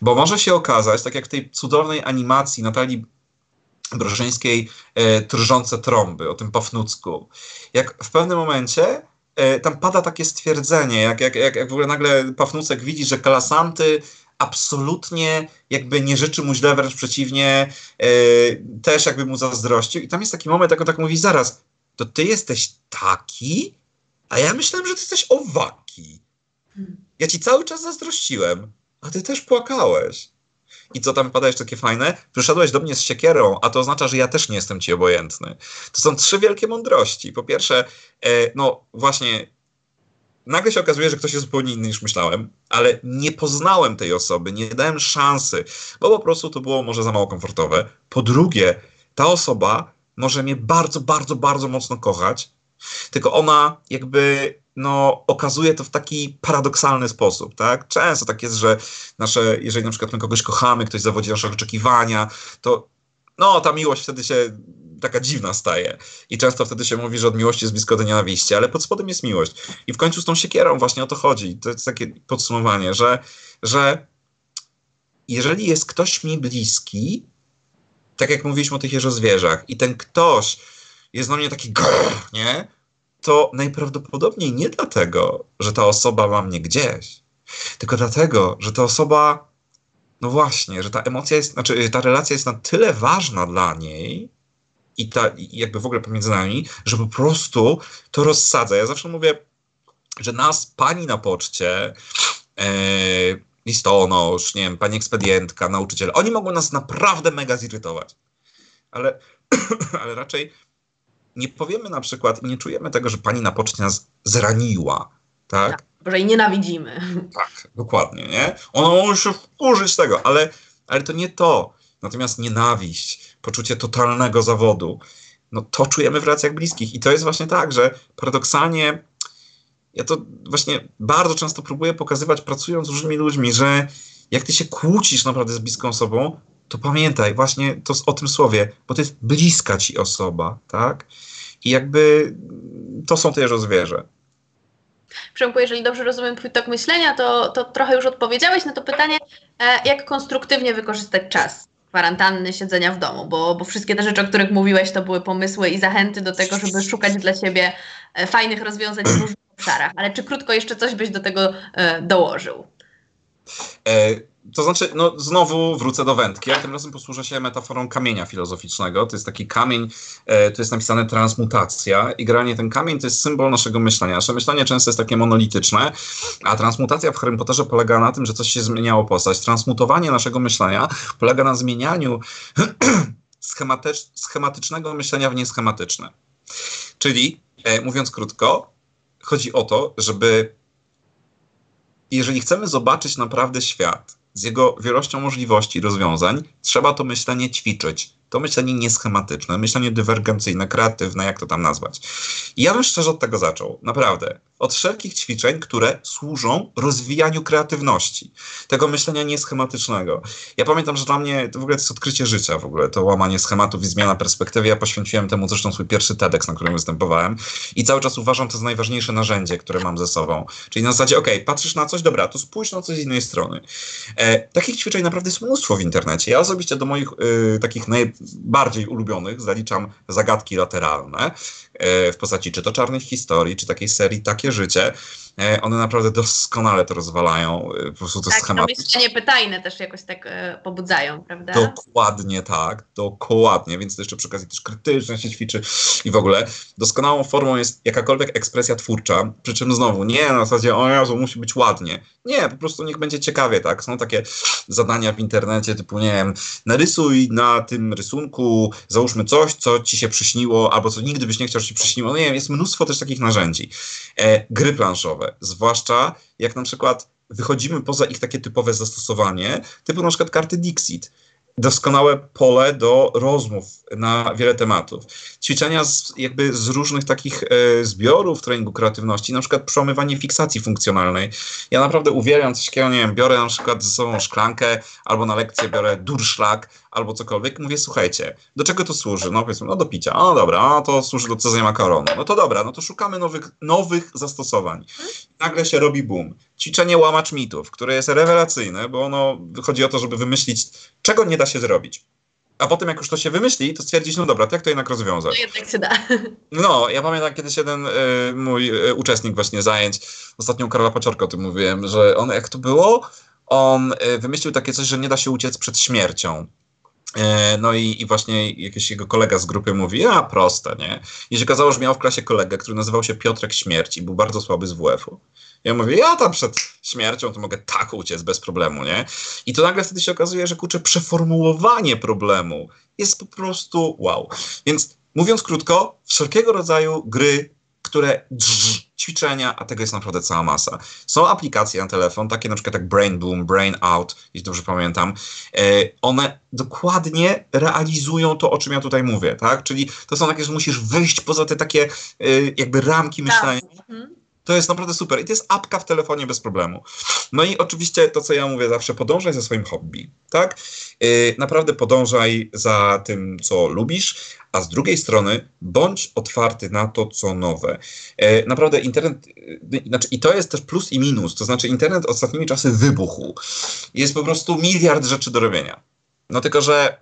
Speaker 2: Bo może się okazać, tak jak w tej cudownej animacji Natalii Brzeżyńskiej e, Trzące trąby, o tym Pafnucku. Jak w pewnym momencie e, tam pada takie stwierdzenie, jak, jak, jak, jak w ogóle nagle Pafnucek widzi, że Kalasanty absolutnie jakby nie życzy mu źle, wręcz przeciwnie, e, też jakby mu zazdrościł. I tam jest taki moment, jak on tak mówi, zaraz, to ty jesteś taki? A ja myślałem, że ty jesteś owaki. Ja ci cały czas zazdrościłem, a ty też płakałeś. I co tam pada jeszcze takie fajne? Przyszedłeś do mnie z siekierą, a to oznacza, że ja też nie jestem ci obojętny. To są trzy wielkie mądrości. Po pierwsze, e, no właśnie, nagle się okazuje, że ktoś jest zupełnie inny niż myślałem, ale nie poznałem tej osoby, nie dałem szansy, bo po prostu to było może za mało komfortowe. Po drugie, ta osoba może mnie bardzo, bardzo, bardzo mocno kochać, tylko ona jakby no, okazuje to w taki paradoksalny sposób, tak? Często tak jest, że nasze, jeżeli na przykład my kogoś kochamy, ktoś zawodzi nasze oczekiwania, to no, ta miłość wtedy się taka dziwna staje. I często wtedy się mówi, że od miłości jest blisko do nienawiści, ale pod spodem jest miłość. I w końcu z tą siekierą właśnie o to chodzi. To jest takie podsumowanie, że, że jeżeli jest ktoś mi bliski, tak jak mówiliśmy o tych jeżozwierzach, i ten ktoś jest na mnie taki grrr, nie? To najprawdopodobniej nie dlatego, że ta osoba ma mnie gdzieś, tylko dlatego, że ta osoba, no właśnie, że ta emocja jest, znaczy ta relacja jest na tyle ważna dla niej i ta, jakby w ogóle pomiędzy nami, że po prostu to rozsadza. Ja zawsze mówię, że nas pani na poczcie, e, listonosz, nie wiem, pani ekspedientka, nauczyciel, oni mogą nas naprawdę mega zirytować. Ale, [clears throat] ale raczej nie powiemy na przykład i nie czujemy tego, że pani na poczcie nas zraniła, tak? tak
Speaker 1: że jej nienawidzimy.
Speaker 2: Tak, dokładnie, nie? Ona może się wkurzyć tego, ale, ale to nie to. Natomiast nienawiść, poczucie totalnego zawodu, no to czujemy w relacjach bliskich. I to jest właśnie tak, że paradoksalnie ja to właśnie bardzo często próbuję pokazywać, pracując z różnymi ludźmi, że jak ty się kłócisz naprawdę z bliską osobą, to pamiętaj właśnie to o tym słowie, bo to jest bliska ci osoba, tak? I jakby to są też zwierzę.
Speaker 1: Przemku, jeżeli dobrze rozumiem Twój tok myślenia, to, to trochę już odpowiedziałeś na to pytanie, e, jak konstruktywnie wykorzystać czas kwarantanny, siedzenia w domu, bo, bo wszystkie te rzeczy, o których mówiłeś, to były pomysły i zachęty do tego, żeby szukać dla siebie e, fajnych rozwiązań w różnych obszarach. Ale czy krótko jeszcze coś byś do tego e, dołożył?
Speaker 2: E, to znaczy, no znowu wrócę do wędki, ale tym razem posłużę się metaforą kamienia filozoficznego. To jest taki kamień, e, tu jest napisane transmutacja i granie ten kamień to jest symbol naszego myślenia. Nasze myślenie często jest takie monolityczne, a transmutacja w Harry Potterze polega na tym, że coś się zmieniało postać. Transmutowanie naszego myślenia polega na zmienianiu [clears throat] schematycz, schematycznego myślenia w nieschematyczne. Czyli, e, mówiąc krótko, chodzi o to, żeby jeżeli chcemy zobaczyć naprawdę świat z jego wielością możliwości rozwiązań, trzeba to myślenie ćwiczyć to myślenie nieschematyczne, myślenie dywergencyjne, kreatywne, jak to tam nazwać. I ja bym szczerze od tego zaczął, naprawdę. Od wszelkich ćwiczeń, które służą rozwijaniu kreatywności, tego myślenia nieschematycznego. Ja pamiętam, że dla mnie to w ogóle jest odkrycie życia, w ogóle to łamanie schematów i zmiana perspektywy. Ja poświęciłem temu zresztą swój pierwszy TEDx, na którym występowałem i cały czas uważam to za najważniejsze narzędzie, które mam ze sobą. Czyli na zasadzie, ok, patrzysz na coś, dobra, to spójrz na coś z innej strony. E, takich ćwiczeń naprawdę jest mnóstwo w internecie. Ja osobiście do moich y, takich naj, bardziej ulubionych zaliczam zagadki lateralne e, w postaci czy to czarnych historii, czy takiej serii Takie Życie. E, one naprawdę doskonale to rozwalają. E, po prostu to
Speaker 1: tak, schematy. to myślenie pytajne też jakoś tak e, pobudzają, prawda?
Speaker 2: Dokładnie tak, dokładnie, więc to jeszcze przy okazji też krytycznie się ćwiczy i w ogóle doskonałą formą jest jakakolwiek ekspresja twórcza, przy czym znowu nie na zasadzie o Jezu, musi być ładnie. Nie, po prostu niech będzie ciekawie, tak? Są takie zadania w internecie typu, nie wiem, narysuj na tym rysunku, załóżmy coś, co ci się przyśniło, albo co nigdy byś nie chciał, że ci przyśniło. No nie wiem, jest mnóstwo też takich narzędzi. E, gry planszowe zwłaszcza jak na przykład wychodzimy poza ich takie typowe zastosowanie, typu na przykład karty Dixit. doskonałe pole do rozmów na wiele tematów. Ćwiczenia z, jakby z różnych takich e, zbiorów treningu kreatywności, na przykład przełamywanie fiksacji funkcjonalnej. Ja naprawdę uwielbiam coś takiego, nie wiem, biorę na przykład ze sobą szklankę, albo na lekcję biorę durszlak, albo cokolwiek. Mówię, słuchajcie, do czego to służy? No powiedzmy, no do picia. O dobra, no to służy do cedzenia makaronu. No to dobra, no to szukamy nowych, nowych zastosowań. Nagle się robi boom. Ćwiczenie łamacz mitów, które jest rewelacyjne, bo ono chodzi o to, żeby wymyślić, czego nie da się zrobić. A potem, jak już to się wymyśli, to stwierdzić, no dobra, to jak to jednak rozwiązać?
Speaker 1: No jednak się da.
Speaker 2: No, ja pamiętam kiedyś jeden y, mój y, uczestnik właśnie zajęć, ostatnio Karola Paciorka o tym mówiłem, że on, jak to było, on y, wymyślił takie coś, że nie da się uciec przed śmiercią. No i, i, właśnie jakiś jego kolega z grupy mówi, a proste, nie? I się okazało, że miał w klasie kolegę, który nazywał się Piotrek Śmierć i był bardzo słaby z WF-u. Ja mówię, ja tam przed śmiercią to mogę tak uciec bez problemu, nie? I to nagle wtedy się okazuje, że kurczę, przeformułowanie problemu jest po prostu wow. Więc mówiąc krótko, wszelkiego rodzaju gry, które drz, ćwiczenia, a tego jest naprawdę cała masa. Są aplikacje na telefon, takie na przykład jak Brain Boom, Brain Out, jeśli dobrze pamiętam. E, one dokładnie realizują to, o czym ja tutaj mówię, tak? Czyli to są takie, że musisz wyjść poza te takie e, jakby ramki tak. myślenia. Mhm to jest naprawdę super. I to jest apka w telefonie bez problemu. No i oczywiście to, co ja mówię zawsze, podążaj za swoim hobby, tak? Yy, naprawdę podążaj za tym, co lubisz, a z drugiej strony bądź otwarty na to, co nowe. Yy, naprawdę internet, yy, znaczy i to jest też plus i minus, to znaczy internet ostatnimi czasy wybuchł. Jest po prostu miliard rzeczy do robienia. No tylko, że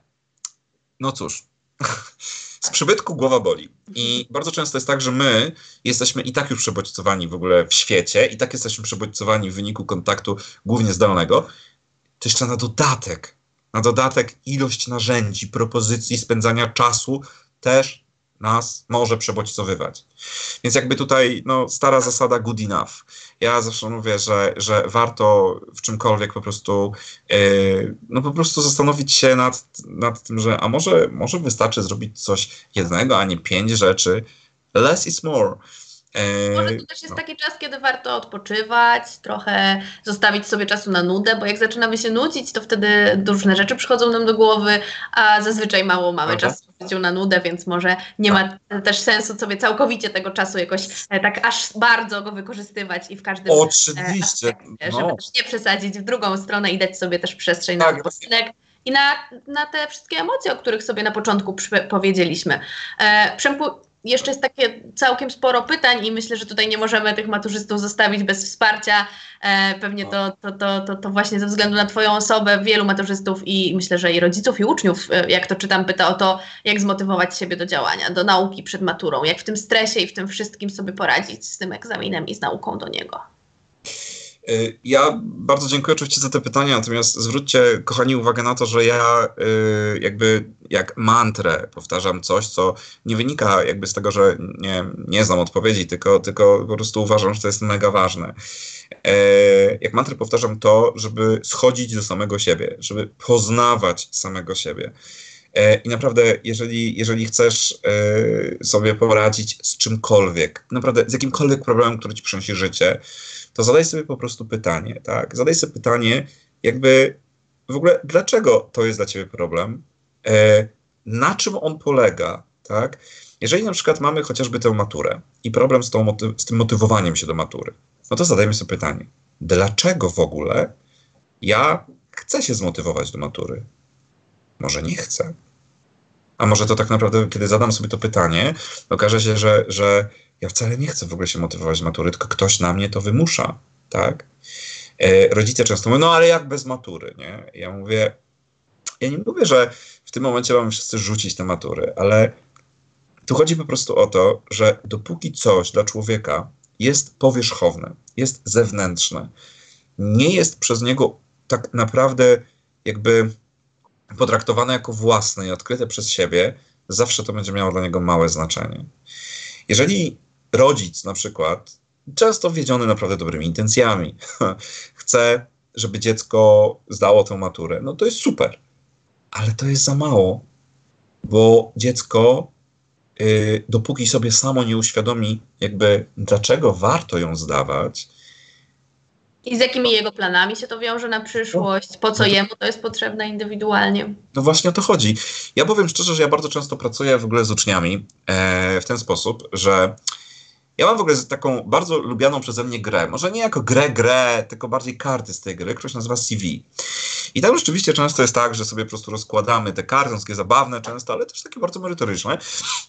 Speaker 2: no cóż, [laughs] z przybytku głowa boli. I bardzo często jest tak, że my jesteśmy i tak już przebodźcowani w ogóle w świecie, i tak jesteśmy przebodźcowani w wyniku kontaktu głównie zdalnego. To jeszcze na dodatek, na dodatek ilość narzędzi, propozycji spędzania czasu też nas może przebodźcowywać. Więc jakby tutaj no, stara zasada good enough. Ja zawsze mówię, że, że warto w czymkolwiek po prostu yy, no po prostu zastanowić się nad, nad tym, że a może, może wystarczy zrobić coś jednego, a nie pięć rzeczy. Less is more.
Speaker 1: Może to też jest no. taki czas, kiedy warto odpoczywać, trochę zostawić sobie czasu na nudę, bo jak zaczynamy się nudzić, to wtedy różne rzeczy przychodzą nam do głowy, a zazwyczaj mało mamy Aha. czasu na nudę, więc może nie ma tak. też sensu sobie całkowicie tego czasu jakoś e, tak aż bardzo go wykorzystywać i w każdym
Speaker 2: e, Oczywiście.
Speaker 1: Aspekcie, żeby no. też nie przesadzić w drugą stronę i dać sobie też przestrzeń tak. na odpoczynek i na, na te wszystkie emocje, o których sobie na początku powiedzieliśmy. E, Przemku, jeszcze jest takie całkiem sporo pytań i myślę, że tutaj nie możemy tych maturzystów zostawić bez wsparcia. E, pewnie to, to, to, to, to właśnie ze względu na Twoją osobę wielu maturzystów i myślę, że i rodziców, i uczniów, e, jak to czytam, pyta o to, jak zmotywować siebie do działania, do nauki przed maturą, jak w tym stresie i w tym wszystkim sobie poradzić z tym egzaminem i z nauką do niego.
Speaker 2: Y, ja bardzo dziękuję oczywiście za te pytania, natomiast zwróćcie, kochani, uwagę na to, że ja y, jakby jak mantrę powtarzam coś, co nie wynika jakby z tego, że nie, nie znam odpowiedzi, tylko, tylko po prostu uważam, że to jest mega ważne. E, jak mantrę powtarzam to, żeby schodzić do samego siebie, żeby poznawać samego siebie. E, I naprawdę, jeżeli, jeżeli chcesz e, sobie poradzić z czymkolwiek, naprawdę z jakimkolwiek problemem, który ci przynosi życie, to zadaj sobie po prostu pytanie, tak? Zadaj sobie pytanie, jakby w ogóle, dlaczego to jest dla ciebie problem? E, na czym on polega, tak? Jeżeli na przykład mamy chociażby tę maturę i problem z, tą z tym motywowaniem się do matury, no to zadajmy sobie pytanie, dlaczego w ogóle ja chcę się zmotywować do matury? Może nie chcę. A może to tak naprawdę, kiedy zadam sobie to pytanie, okaże się, że, że ja wcale nie chcę w ogóle się motywować z matury, tylko ktoś na mnie to wymusza, tak? E, rodzice często mówią, no ale jak bez matury, nie? Ja mówię, ja nie mówię, że w tym momencie mamy wszyscy rzucić te matury, ale tu chodzi po prostu o to, że dopóki coś dla człowieka jest powierzchowne, jest zewnętrzne, nie jest przez niego tak naprawdę jakby potraktowane jako własne i odkryte przez siebie, zawsze to będzie miało dla niego małe znaczenie. Jeżeli rodzic na przykład, często wiedziony naprawdę dobrymi intencjami, [laughs] chce, żeby dziecko zdało tę maturę, no to jest super, ale to jest za mało, bo dziecko, yy, dopóki sobie samo nie uświadomi, jakby dlaczego warto ją zdawać,
Speaker 1: I z jakimi jego planami się to wiąże na przyszłość? Po co no jemu to jest potrzebne indywidualnie?
Speaker 2: No właśnie o to chodzi. Ja powiem szczerze, że ja bardzo często pracuję w ogóle z uczniami e, w ten sposób, że ja mam w ogóle taką bardzo lubianą przeze mnie grę. Może nie jako grę, grę, tylko bardziej karty z tej gry, się nazywa CV. I tam rzeczywiście często jest tak, że sobie po prostu rozkładamy te karty, są takie zabawne często, ale też takie bardzo merytoryczne.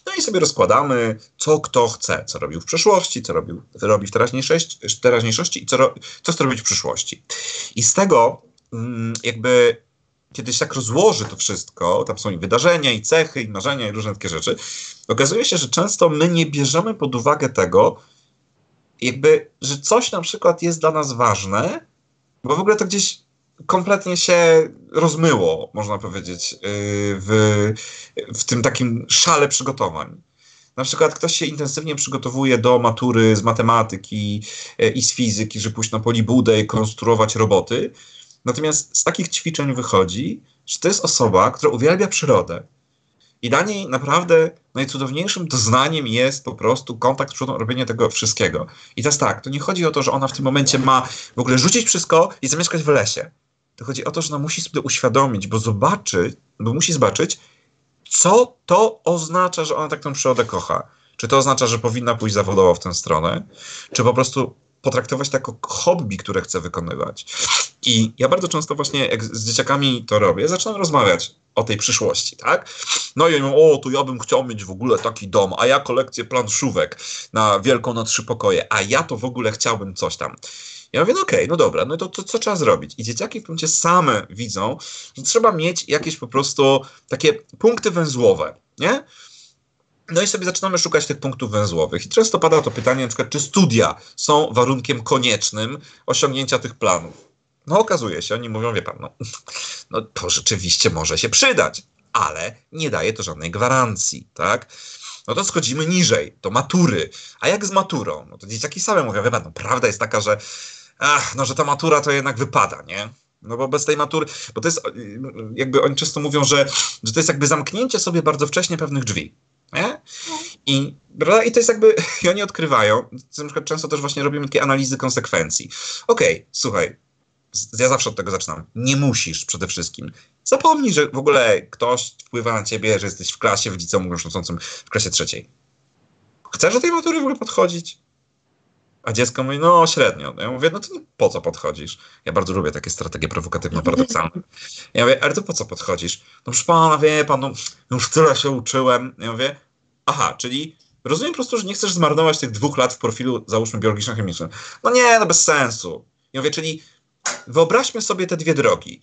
Speaker 2: No i sobie rozkładamy, co kto chce, co robił w przeszłości, co robił, robi w teraźniejszości, teraźniejszości i co, co chce robić w przyszłości. I z tego mm, jakby kiedy się tak rozłoży to wszystko, tam są i wydarzenia, i cechy, i marzenia, i różne takie rzeczy, okazuje się, że często my nie bierzemy pod uwagę tego, jakby, że coś na przykład jest dla nas ważne, bo w ogóle to gdzieś kompletnie się rozmyło, można powiedzieć, yy, w, w tym takim szale przygotowań. Na przykład ktoś się intensywnie przygotowuje do matury z matematyki yy, i z fizyki, żeby pójść na polibudę i konstruować roboty, Natomiast z takich ćwiczeń wychodzi, że to jest osoba, która uwielbia przyrodę. I dla niej naprawdę najcudowniejszym doznaniem jest po prostu kontakt z przyrodą, robienie tego wszystkiego. I jest tak, to nie chodzi o to, że ona w tym momencie ma w ogóle rzucić wszystko i zamieszkać w lesie. To chodzi o to, że ona musi sobie uświadomić, bo zobaczy, bo musi zobaczyć, co to oznacza, że ona tak tę przyrodę kocha. Czy to oznacza, że powinna pójść zawodowo w tę stronę, czy po prostu potraktować to jako hobby, które chce wykonywać. I ja bardzo często właśnie, jak z dzieciakami to robię, zaczynam rozmawiać o tej przyszłości, tak? No i oni mówią, o, to ja bym chciał mieć w ogóle taki dom, a ja kolekcję planszówek na wielką na trzy pokoje, a ja to w ogóle chciałbym coś tam. Ja mówię, no okej, okay, no dobra, no to, to co trzeba zrobić? I dzieciaki w momencie same widzą, że trzeba mieć jakieś po prostu takie punkty węzłowe, nie? No i sobie zaczynamy szukać tych punktów węzłowych. I często pada to pytanie, na przykład, czy studia są warunkiem koniecznym osiągnięcia tych planów. No okazuje się, oni mówią, wie pan, no, [laughs] no to rzeczywiście może się przydać, ale nie daje to żadnej gwarancji, tak? No to schodzimy niżej, to matury. A jak z maturą? No to dzieciaki same mówią, wie pan, no prawda jest taka, że ach, no, że ta matura to jednak wypada, nie? No bo bez tej matury, bo to jest, jakby oni często mówią, że, że to jest jakby zamknięcie sobie bardzo wcześnie pewnych drzwi. Nie? I, prawda? I to jest jakby, [laughs] i oni odkrywają, na przykład często też właśnie robimy takie analizy konsekwencji. Okej, okay, słuchaj, ja zawsze od tego zaczynam. Nie musisz przede wszystkim. Zapomnij, że w ogóle ktoś wpływa na ciebie, że jesteś w klasie w liceum ogólnokształcącym w klasie trzeciej. Chcesz do tej matury w ogóle podchodzić? A dziecko mówi, no średnio. Ja mówię, no to po co podchodzisz? Ja bardzo lubię takie strategie prowokatywne, paradoksalne. Ja mówię, ale to po co podchodzisz? No proszę pana, wie pan, no już tyle się uczyłem. Ja mówię, aha, czyli rozumiem po prostu, że nie chcesz zmarnować tych dwóch lat w profilu, załóżmy, biologiczno-chemicznym. No nie, no bez sensu. Ja mówię, czyli wyobraźmy sobie te dwie drogi.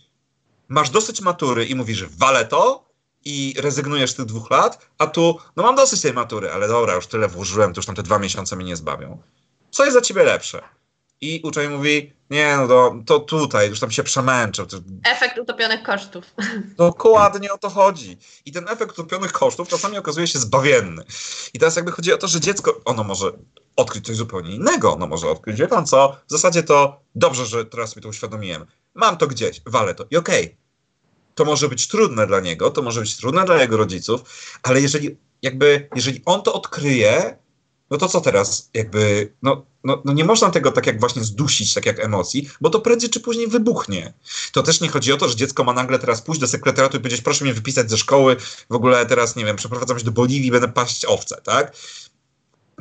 Speaker 2: Masz dosyć matury i mówisz, wale to i rezygnujesz z tych dwóch lat, a tu, no mam dosyć tej matury, ale dobra, już tyle włożyłem, to już tam te dwa miesiące mnie nie zbawią co jest za ciebie lepsze? I uczeń mówi, nie no to, to tutaj, już tam się przemęczył.
Speaker 1: Efekt utopionych kosztów. [laughs]
Speaker 2: Dokładnie o to chodzi. I ten efekt utopionych kosztów czasami okazuje się zbawienny. I teraz jakby chodzi o to, że dziecko, ono może odkryć coś zupełnie innego, ono może odkryć, wie pan co, w zasadzie to dobrze, że teraz sobie to uświadomiłem. Mam to gdzieś, walę to i okej. Okay. To może być trudne dla niego, to może być trudne dla jego rodziców, ale jeżeli jakby, jeżeli on to odkryje, no to co teraz? Jakby, no, no, no nie można tego tak jak właśnie zdusić, tak jak emocji, bo to prędzej czy później wybuchnie. To też nie chodzi o to, że dziecko ma nagle teraz pójść do sekretariatu i powiedzieć, proszę mnie wypisać ze szkoły, w ogóle teraz, nie wiem, przeprowadzam się do Boliwii, będę paść owce, tak?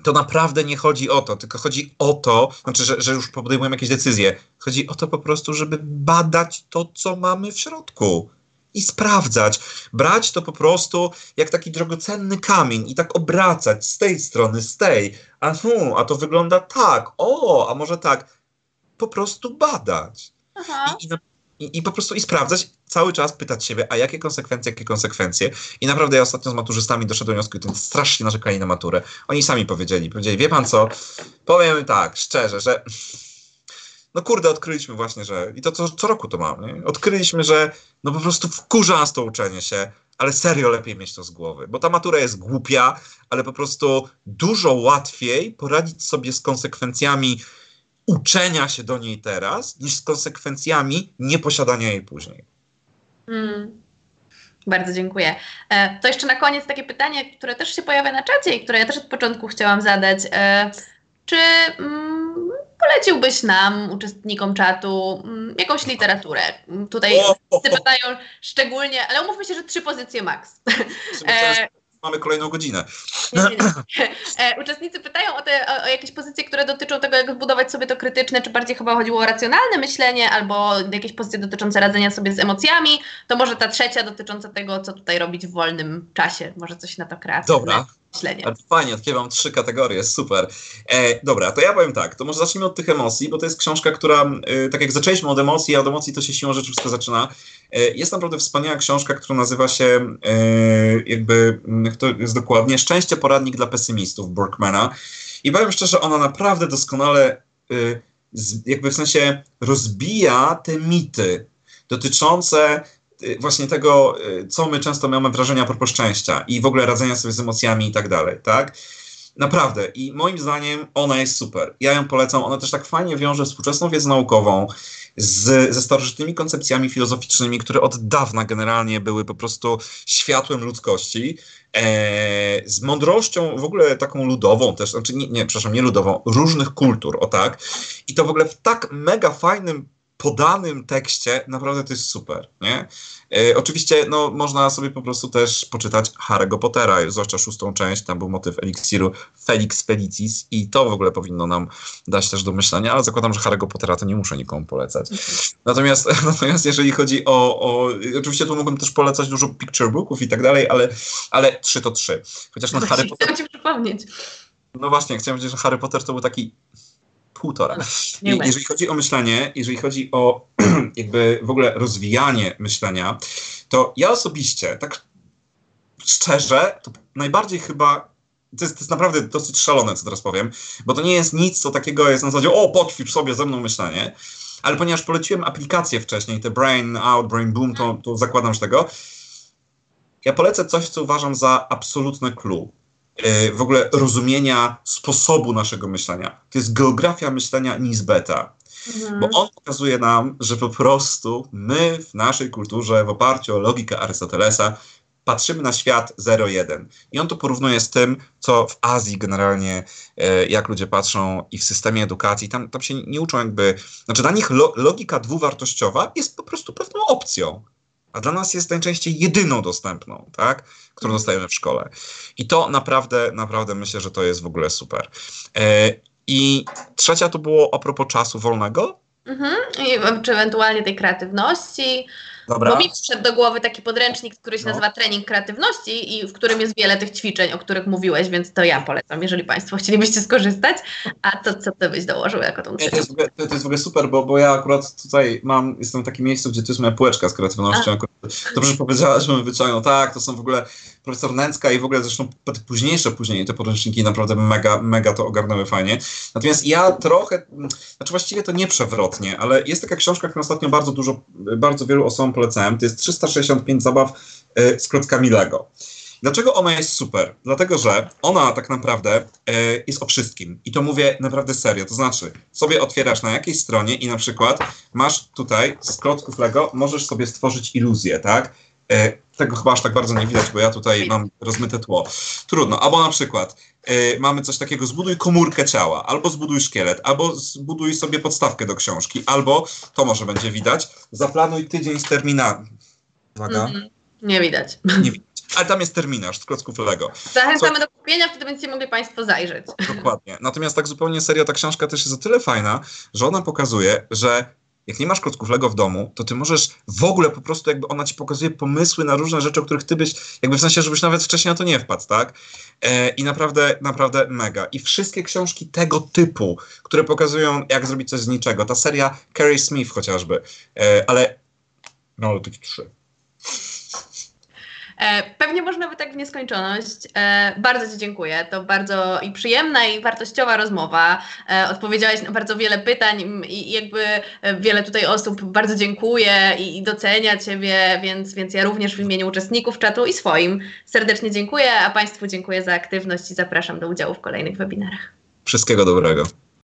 Speaker 2: To naprawdę nie chodzi o to, tylko chodzi o to, znaczy, że, że już podejmujemy jakieś decyzje. Chodzi o to po prostu, żeby badać to, co mamy w środku i sprawdzać. Brać to po prostu jak taki drogocenny kamień i tak obracać z tej strony, z tej. A, hu, a to wygląda tak, o, a może tak. Po prostu badać. I, i, I, po prostu i sprawdzać, cały czas pytać siebie, a jakie konsekwencje, jakie konsekwencje. I naprawdę ja ostatnio z maturzystami doszedłem do wniosku, że strasznie narzekali na maturę. Oni sami powiedzieli, powiedzieli, wie pan co, powiem tak, szczerze, że no kurde, odkryliśmy właśnie, że i to co, co roku to mam, odkryliśmy, że no po prostu wkurza nas to uczenie się, ale serio lepiej mieć to z głowy, bo ta matura jest głupia, ale po prostu dużo łatwiej poradzić sobie z konsekwencjami uczenia się do niej teraz, niż z konsekwencjami nieposiadania jej później.
Speaker 1: Mm. Bardzo dziękuję. E, to jeszcze na koniec takie pytanie, które też się pojawia na czacie i które ja też od początku chciałam zadać. E, czy mm, poleciłbyś nam, uczestnikom czatu, mm, jakąś literaturę? Tutaj pytają szczególnie, ale umówmy się, że trzy pozycje max.
Speaker 2: E, mamy kolejną godzinę.
Speaker 1: Nie, nie, nie. Uczestnicy pytają o, te, o, o, jakieś pozycje, które dotyczą tego, jak zbudować sobie to krytyczne, czy bardziej chyba chodziło o racjonalne myślenie, albo jakieś pozycje dotyczące radzenia sobie z emocjami. To może ta trzecia dotycząca tego, co tutaj robić w wolnym czasie. Może coś na to kreatywne.
Speaker 2: Dobra, myślenie. Fajnie, takie mam trzy kategorie, super. E, dobra, to ja powiem tak, to może zacznijmy od tych emocji, bo to jest książka, która, e, tak jak zaczęliśmy od emocji, a od emocji to się siłą rzeczy wszystko zaczyna. E, jest naprawdę wspaniała książka, która nazywa się, e, jakby, jak to jest dokładnie, Szczęście poradnik dla pesymistów Burkmana. I powiem szczerze, ona naprawdę doskonale, z, jakby w sensie rozbija te mity dotyczące Y, właśnie tego, y, co my często mamy wrażenia a propos szczęścia i w ogóle radzenia sobie z emocjami i tak dalej, tak? Naprawdę. I moim zdaniem ona jest super. Ja ją polecam. Ona też tak fajnie wiąże współczesną wiedzę naukową z, ze starożytnymi koncepcjami filozoficznymi, które od dawna generalnie były po prostu światłem ludzkości. E, z mądrością w ogóle taką ludową też, znaczy nie, nie, przepraszam, nie ludową, różnych kultur, o tak. I to w ogóle w tak mega fajnym podanym tekście naprawdę to jest super, nie? E, oczywiście no, można sobie po prostu też poczytać Harry'ego Pottera, zwłaszcza szóstą część, tam był motyw eliksiru Felix Felicis i to w ogóle powinno nam dać też do myślenia, ale zakładam, że Harry'ego Pottera to nie muszę nikomu polecać. Natomiast, [laughs] natomiast jeżeli chodzi o, o oczywiście tu mógłbym też polecać dużo picture booków i tak dalej, ale, ale trzy to trzy. Chociaż na Harry
Speaker 1: Potter... Chcę ci przypomnieć.
Speaker 2: No właśnie, chciałem powiedzieć, że Harry Potter to był taki półtora. I, jeżeli chodzi o myślenie, jeżeli chodzi o [clears throat] jakby w ogóle rozwijanie myślenia, to ja osobiście, tak szczerze, to najbardziej chyba to jest, to jest, naprawdę dosyć szalone, co teraz powiem, bo to nie jest nic, co takiego jest na zasadzie, o, poćwicz sobie ze mną myślenie, ale ponieważ poleciłem aplikację wcześniej, te Brain Out, Brain Boom, to, to zakładam z tego, ja polecę coś, co uważam za absolutne clue. E, w ogóle rozumienia sposobu naszego myślenia. To jest geografia myślenia Nisbeta. Mhm. Bo on pokazuje nam, że po prostu my w naszej kulturze, w oparciu o logikę Arystotelesa, patrzymy na świat 0-1. I on to porównuje z tym, co w Azji generalnie, e, jak ludzie patrzą i w systemie edukacji, tam, tam się nie uczą jakby, znaczy dla nich lo, logika dwuwartościowa jest po prostu pewną opcją a dla nas jest najczęściej jedyną dostępną, tak, którą mhm. dostajemy w szkole. I to naprawdę, naprawdę myślę, że to jest w ogóle super. E, I trzecia to było a propos czasu wolnego.
Speaker 1: Mhm. I, czy ewentualnie tej kreatywności. Dobra. Bo mi przyszedł do głowy taki podręcznik, który się no. nazywa Trening Kreatywności i w którym jest wiele tych ćwiczeń, o których mówiłeś, więc to ja polecam, jeżeli Państwo chcielibyście skorzystać. A to co Ty byś dołożył jako tą
Speaker 2: trzecią? To jest, ogóle, to, jest w ogóle super, bo, bo ja akurat tutaj mam, jestem w takim miejscu, gdzie to jest moja półeczka z kreatywnością. Dobrze powiedziałaś, że wyciągnął. Tak, to są w ogóle profesor Nęcka i w ogóle zresztą późniejsze później te podręczniki naprawdę mega, mega to ogarnęły fajnie. Natomiast ja trochę, znaczy właściwie to nie przewrotnie, ale jest taka książka, którą ostatnio bardzo dużo, bardzo wielu osobom polecałem. To jest 365 zabaw y, z klockami Lego. Dlaczego ona jest super? Dlatego, że ona tak naprawdę y, jest o wszystkim. I to mówię naprawdę serio. To znaczy, sobie otwierasz na jakiejś stronie i na przykład masz tutaj z klocków Lego, możesz sobie stworzyć iluzję, tak? Y, tego chyba aż tak bardzo nie widać, bo ja tutaj mam rozmyte tło. Trudno. Albo na przykład y, mamy coś takiego, zbuduj komórkę ciała, albo zbuduj szkielet, albo zbuduj sobie podstawkę do książki, albo, to może będzie widać, zaplanuj tydzień z terminami.
Speaker 1: Uwaga. Mm, nie widać.
Speaker 2: Nie widać. Ale tam jest terminarz z klocków Lego.
Speaker 1: Zachęcamy Co... do kupienia, wtedy będziecie mogli Państwo zajrzeć.
Speaker 2: Dokładnie. Natomiast tak zupełnie serio, ta książka też jest o tyle fajna, że ona pokazuje, że jak nie masz klocków Lego w domu, to ty możesz w ogóle po prostu jakby ona ci pokazuje pomysły na różne rzeczy, o których ty byś, jakby w sensie, żebyś nawet wcześniej na to nie wpadł, tak? E, I naprawdę, naprawdę mega. I wszystkie książki tego typu, które pokazują, jak zrobić coś z niczego. Ta seria Carrie Smith chociażby. E, ale, no ale tylko trzy.
Speaker 1: E, pewnie można by tak w nieskończoność. E, bardzo Ci dziękuję. To bardzo i przyjemna, i wartościowa rozmowa. E, odpowiedziałeś na bardzo wiele pytań i jakby wiele tutaj osób bardzo dziękuję i docenia Ciebie, więc, więc ja również w imieniu uczestników czatu i swoim serdecznie dziękuję, a Państwu dziękuję za aktywność i zapraszam do udziału w kolejnych webinarach.
Speaker 2: Wszystkiego dobrego.